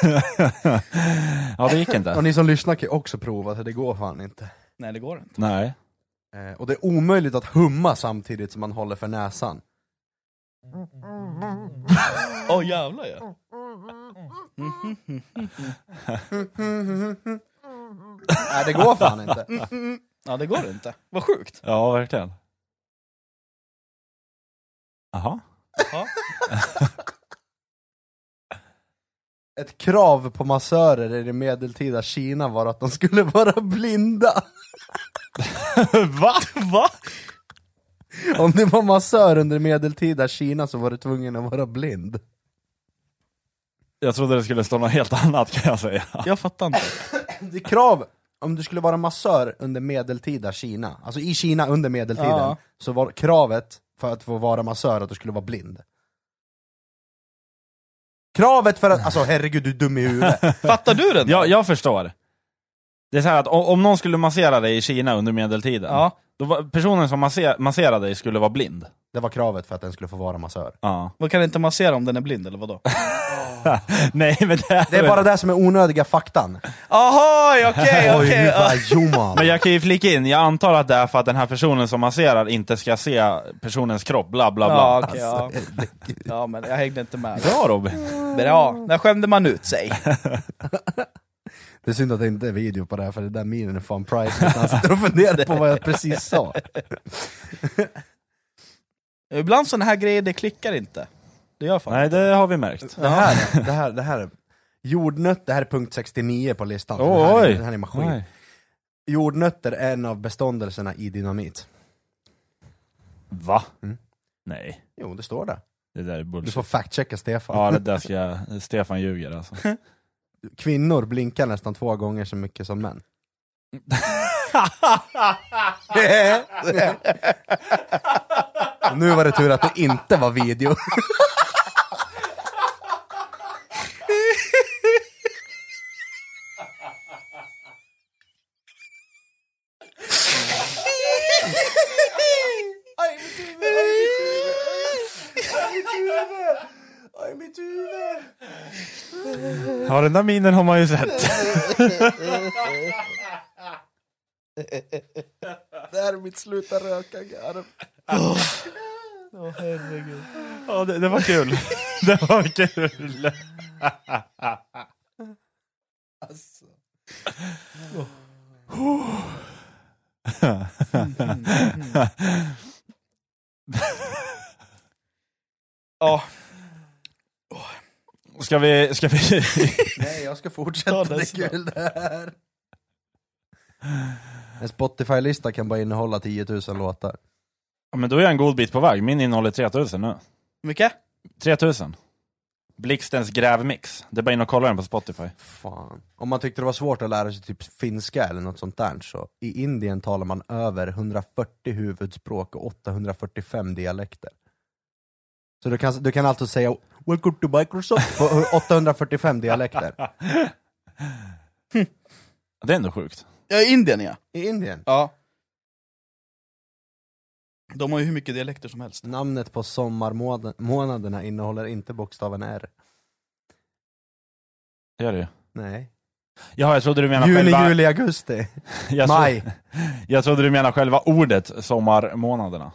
Ja, det gick Och inte. ni som lyssnar kan ju också prova, så det går fan inte. Nej, det går inte. Nej. Eh, och det är omöjligt att humma samtidigt som man håller för näsan. Åh jävlar ja. Nej det går fan inte. Ja, det går inte. Vad sjukt. Ja, verkligen. Jaha. Ja. Ett krav på massörer i det medeltida Kina var att de skulle vara blinda. Va? Va? Om du var massör under medeltida Kina så var du tvungen att vara blind. Jag trodde det skulle stå något helt annat kan jag säga. Jag fattar inte. Det är krav, om du skulle vara massör under medeltida Kina, alltså i Kina under medeltiden, Ja. så var kravet för att få vara massör att du skulle vara blind. Kravet för att, alltså herregud du är dum i huvudet. Fattar du den? Jag, jag förstår. Det är så här att om, om någon skulle massera dig i Kina under medeltiden, Ja. då var, personen som masser, masserade dig skulle vara blind. Det var kravet för att den skulle få vara massör. Ja. Vad kan inte massera om den är blind eller vadå? Nej men det, är Det är bara det som är onödiga faktan. Aha, okej, Oj, okej! Men jag kan ju flika in, jag antar att det är för att den här personen som masserar inte ska se personens kropp, bla bla bla. Ja, okej, ja. Herregud. ja, men jag hängde inte med. Bra Robin! Bra, där skämde man ut sig. Det är synd att det inte är video på det här, för det där minen är fan priceless. Han sitter och funderar på vad jag precis sa. Ibland sådana här grejer, det klickar inte. Det gör fan Nej det har vi märkt. Det här, det här, det här är jordnöt, det här är punkt 69 på listan. Oh, det, här, är- oj! det här är maskin. Oj. Jordnötter är en av beståndelserna i dynamit. Va? Mm. Nej, Jo, det står det. det där är Du får fact-checka Stefan. Ja det där ska jag, Stefan ljuger alltså. Kvinnor blinkar nästan två gånger så mycket som män. nu var det tur att det inte var video. Ja den där minen har man ju sett. Det här är mitt sluta röka Åh herregud. Ja det, det var kul. Det var kul. Alltså. Ja, Ska vi, ska vi... Nej, jag ska Ta fortsätta, det det är kul det här. En Spotify-lista kan bara innehålla 10 000 låtar. Ja, men då är jag en god bit på väg. Min innehåller 3000 nu. mycket? 3000. Blixtens grävmix. Det är bara in och kolla den på Spotify. Fan. Om man tyckte det var svårt att lära sig typ finska eller något sånt där, så i Indien talar man över 140 huvudspråk och 845 dialekter. Så du kan, du kan alltså säga 'Welcome to Microsoft' på 845 dialekter. Det är ändå sjukt. Ja, i Indien ja. I Indien. Ja. De har ju hur mycket dialekter som helst. Namnet på sommarmånaderna innehåller inte bokstaven R. Det gör det. Nej. Jaha, jag trodde du menade Juni, själva... juli, augusti. jag. Maj. jag trodde du menade själva ordet sommarmånaderna.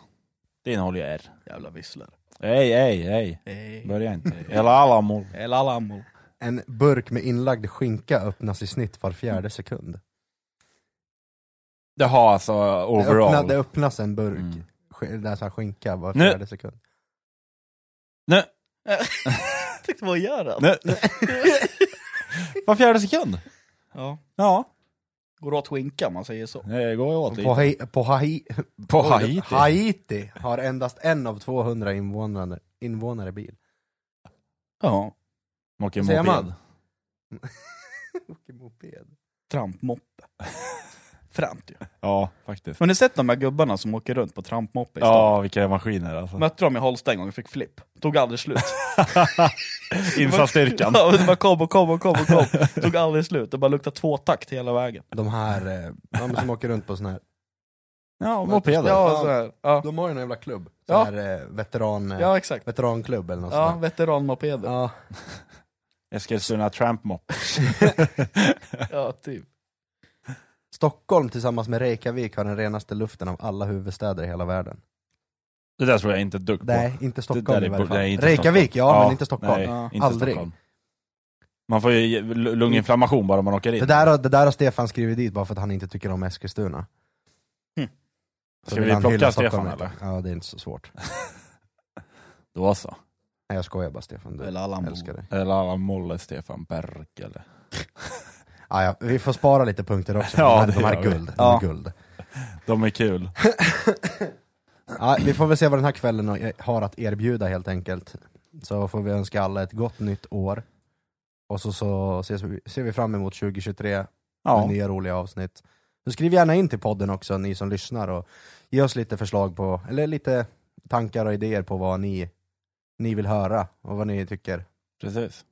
Det innehåller ju R. Jävla visslar. Ej, ej, ej. Hey. Börja inte. Eller Alamo. El Alamo. En burk med inlagd skinka öppnas i snitt var fjärde sekund. Jaha, alltså Det, overall. öppna, det öppnas en burk, Mm. Här skinka var Nu- fjärde sekund. Nu, Tänkte vad gör han? nu. Var fjärde sekund? Ja. Ja. Går åt skinka om man säger så. Det går ju åt På, lite. Hai- på, Hai- På Haiti. Haiti har endast en av 200 invånare, invånare bil. Ja. Åker moped. Åker moped. Trampmoppe. Fränt ju. Ja, faktiskt. Men ni sett de här gubbarna som åker runt på trampmoppe i stan? Ja, vilka maskiner alltså. Mötte dem i Holsta en gång och fick flipp. Tog aldrig slut. Insatsstyrkan. Ja, det bara kom och kom och kom och kom. Tog aldrig slut. Det bara luktade tvåtakt hela vägen. De här eh, de som åker runt på sån här, Ja, mopeder. Ja, så här. Ja. de har ju en jävla klubb. Så Ja. här eh, veteran, eh, ja, exakt. veteranklubb eller något Ja, sånt veteranmopeder. där. Ja, Eskilstuna Tramp Mop. Ja, typ. Stockholm tillsammans med Reykjavik har den renaste luften av alla huvudstäder i hela världen. Det där tror jag inte ett dugg på. Nej, inte Stockholm i är varje fall. Reykjavik, ja, Ja, men inte Stockholm. Nej, Ja. inte Aldrig. Stockholm. Man får ju lunginflammation bara om man åker in. Det där, har- det där har Stefan skrivit dit bara för att han inte tycker om Eskilstuna. Hm. Ska vi plocka Stefan, eller? Ja, det är inte så svårt. Då så. Nej jag skojar bara Stefan, du Eller älskar dig. Eller alla Molle, Stefan Berkele. Ah, ja, vi får spara lite punkter också, Ja, de här, de här guld. De Ja. är guld. De är kul. Ja, vi får väl se vad den här kvällen har att erbjuda helt enkelt. Så får vi önska alla ett gott nytt år. Och så, så ses vi, ser vi fram emot 2023 med Ja. nya roliga avsnitt. Så skriv gärna in till podden också, ni som lyssnar, och ge oss lite förslag på, eller lite tankar och idéer på vad ni, ni vill höra och vad ni tycker. Precis.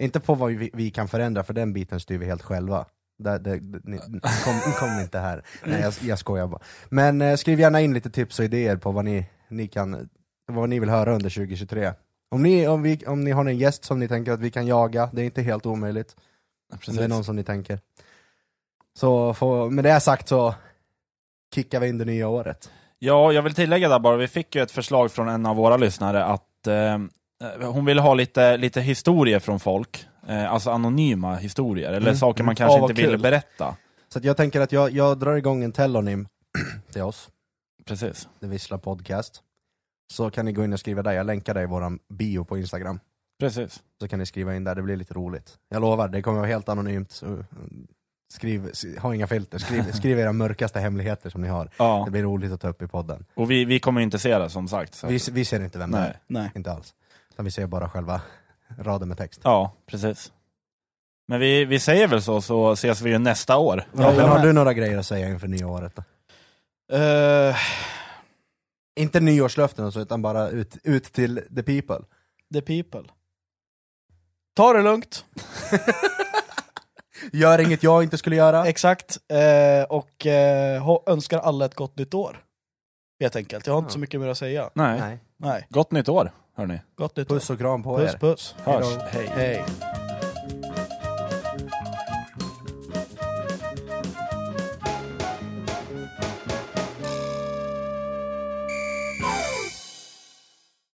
Inte på vad vi, vi kan förändra, för den biten styr vi helt själva. Det, det, ni, kom, kom inte här. Nej, jag, jag skojar bara. Men eh, skriv gärna in lite tips och idéer på vad ni, ni kan vad ni vill höra under 2023. Om ni, om, vi, om ni har en gäst som ni tänker att vi kan jaga, det är inte helt omöjligt. Om det är någon som ni tänker. Så få, med det sagt så kickar vi in det nya året. Ja, jag vill tillägga där bara, vi fick ju ett förslag från en av våra lyssnare att eh, hon ville ha lite, lite historier från folk. Eh, alltså anonyma historier, eller Mm, saker man mm. kanske Ja, vad inte ville kul. berätta. Så att jag tänker att jag, jag drar igång en telonym till oss, Precis. The Vissla Podcast. Så kan ni gå in och skriva där, jag länkar det i våran bio på Instagram. Precis. Så kan ni skriva in där, det blir lite roligt. Jag lovar, det kommer vara helt anonymt. Så, mm, skriv, s- ha inga filter, skriv, skriv era mörkaste hemligheter som ni har. Ja. Det blir roligt att ta upp i podden. Och vi, vi kommer inte se det som sagt. Så. Vi, vi ser inte vem det Nej. är, Nej. inte alls. Utan vi ser bara själva raden med text. Ja, precis. Men vi, vi säger väl så, så ses vi ju nästa år. Ja, men har du några grejer att säga inför nya året då? Eh, Inte nyårslöften och så, utan bara ut, ut till the people. the people. Ta det lugnt, Gör inget jag inte skulle göra. exakt. Eh, och eh, önskar alla ett gott nytt år. Helt enkelt, jag har inte så mycket mer att säga. Nej. Nej. Nej, Gott nytt år, hörni. gott nytt Puss år. och kram på Puss er. puss. Hörs. Hejdå. Hej. Hej.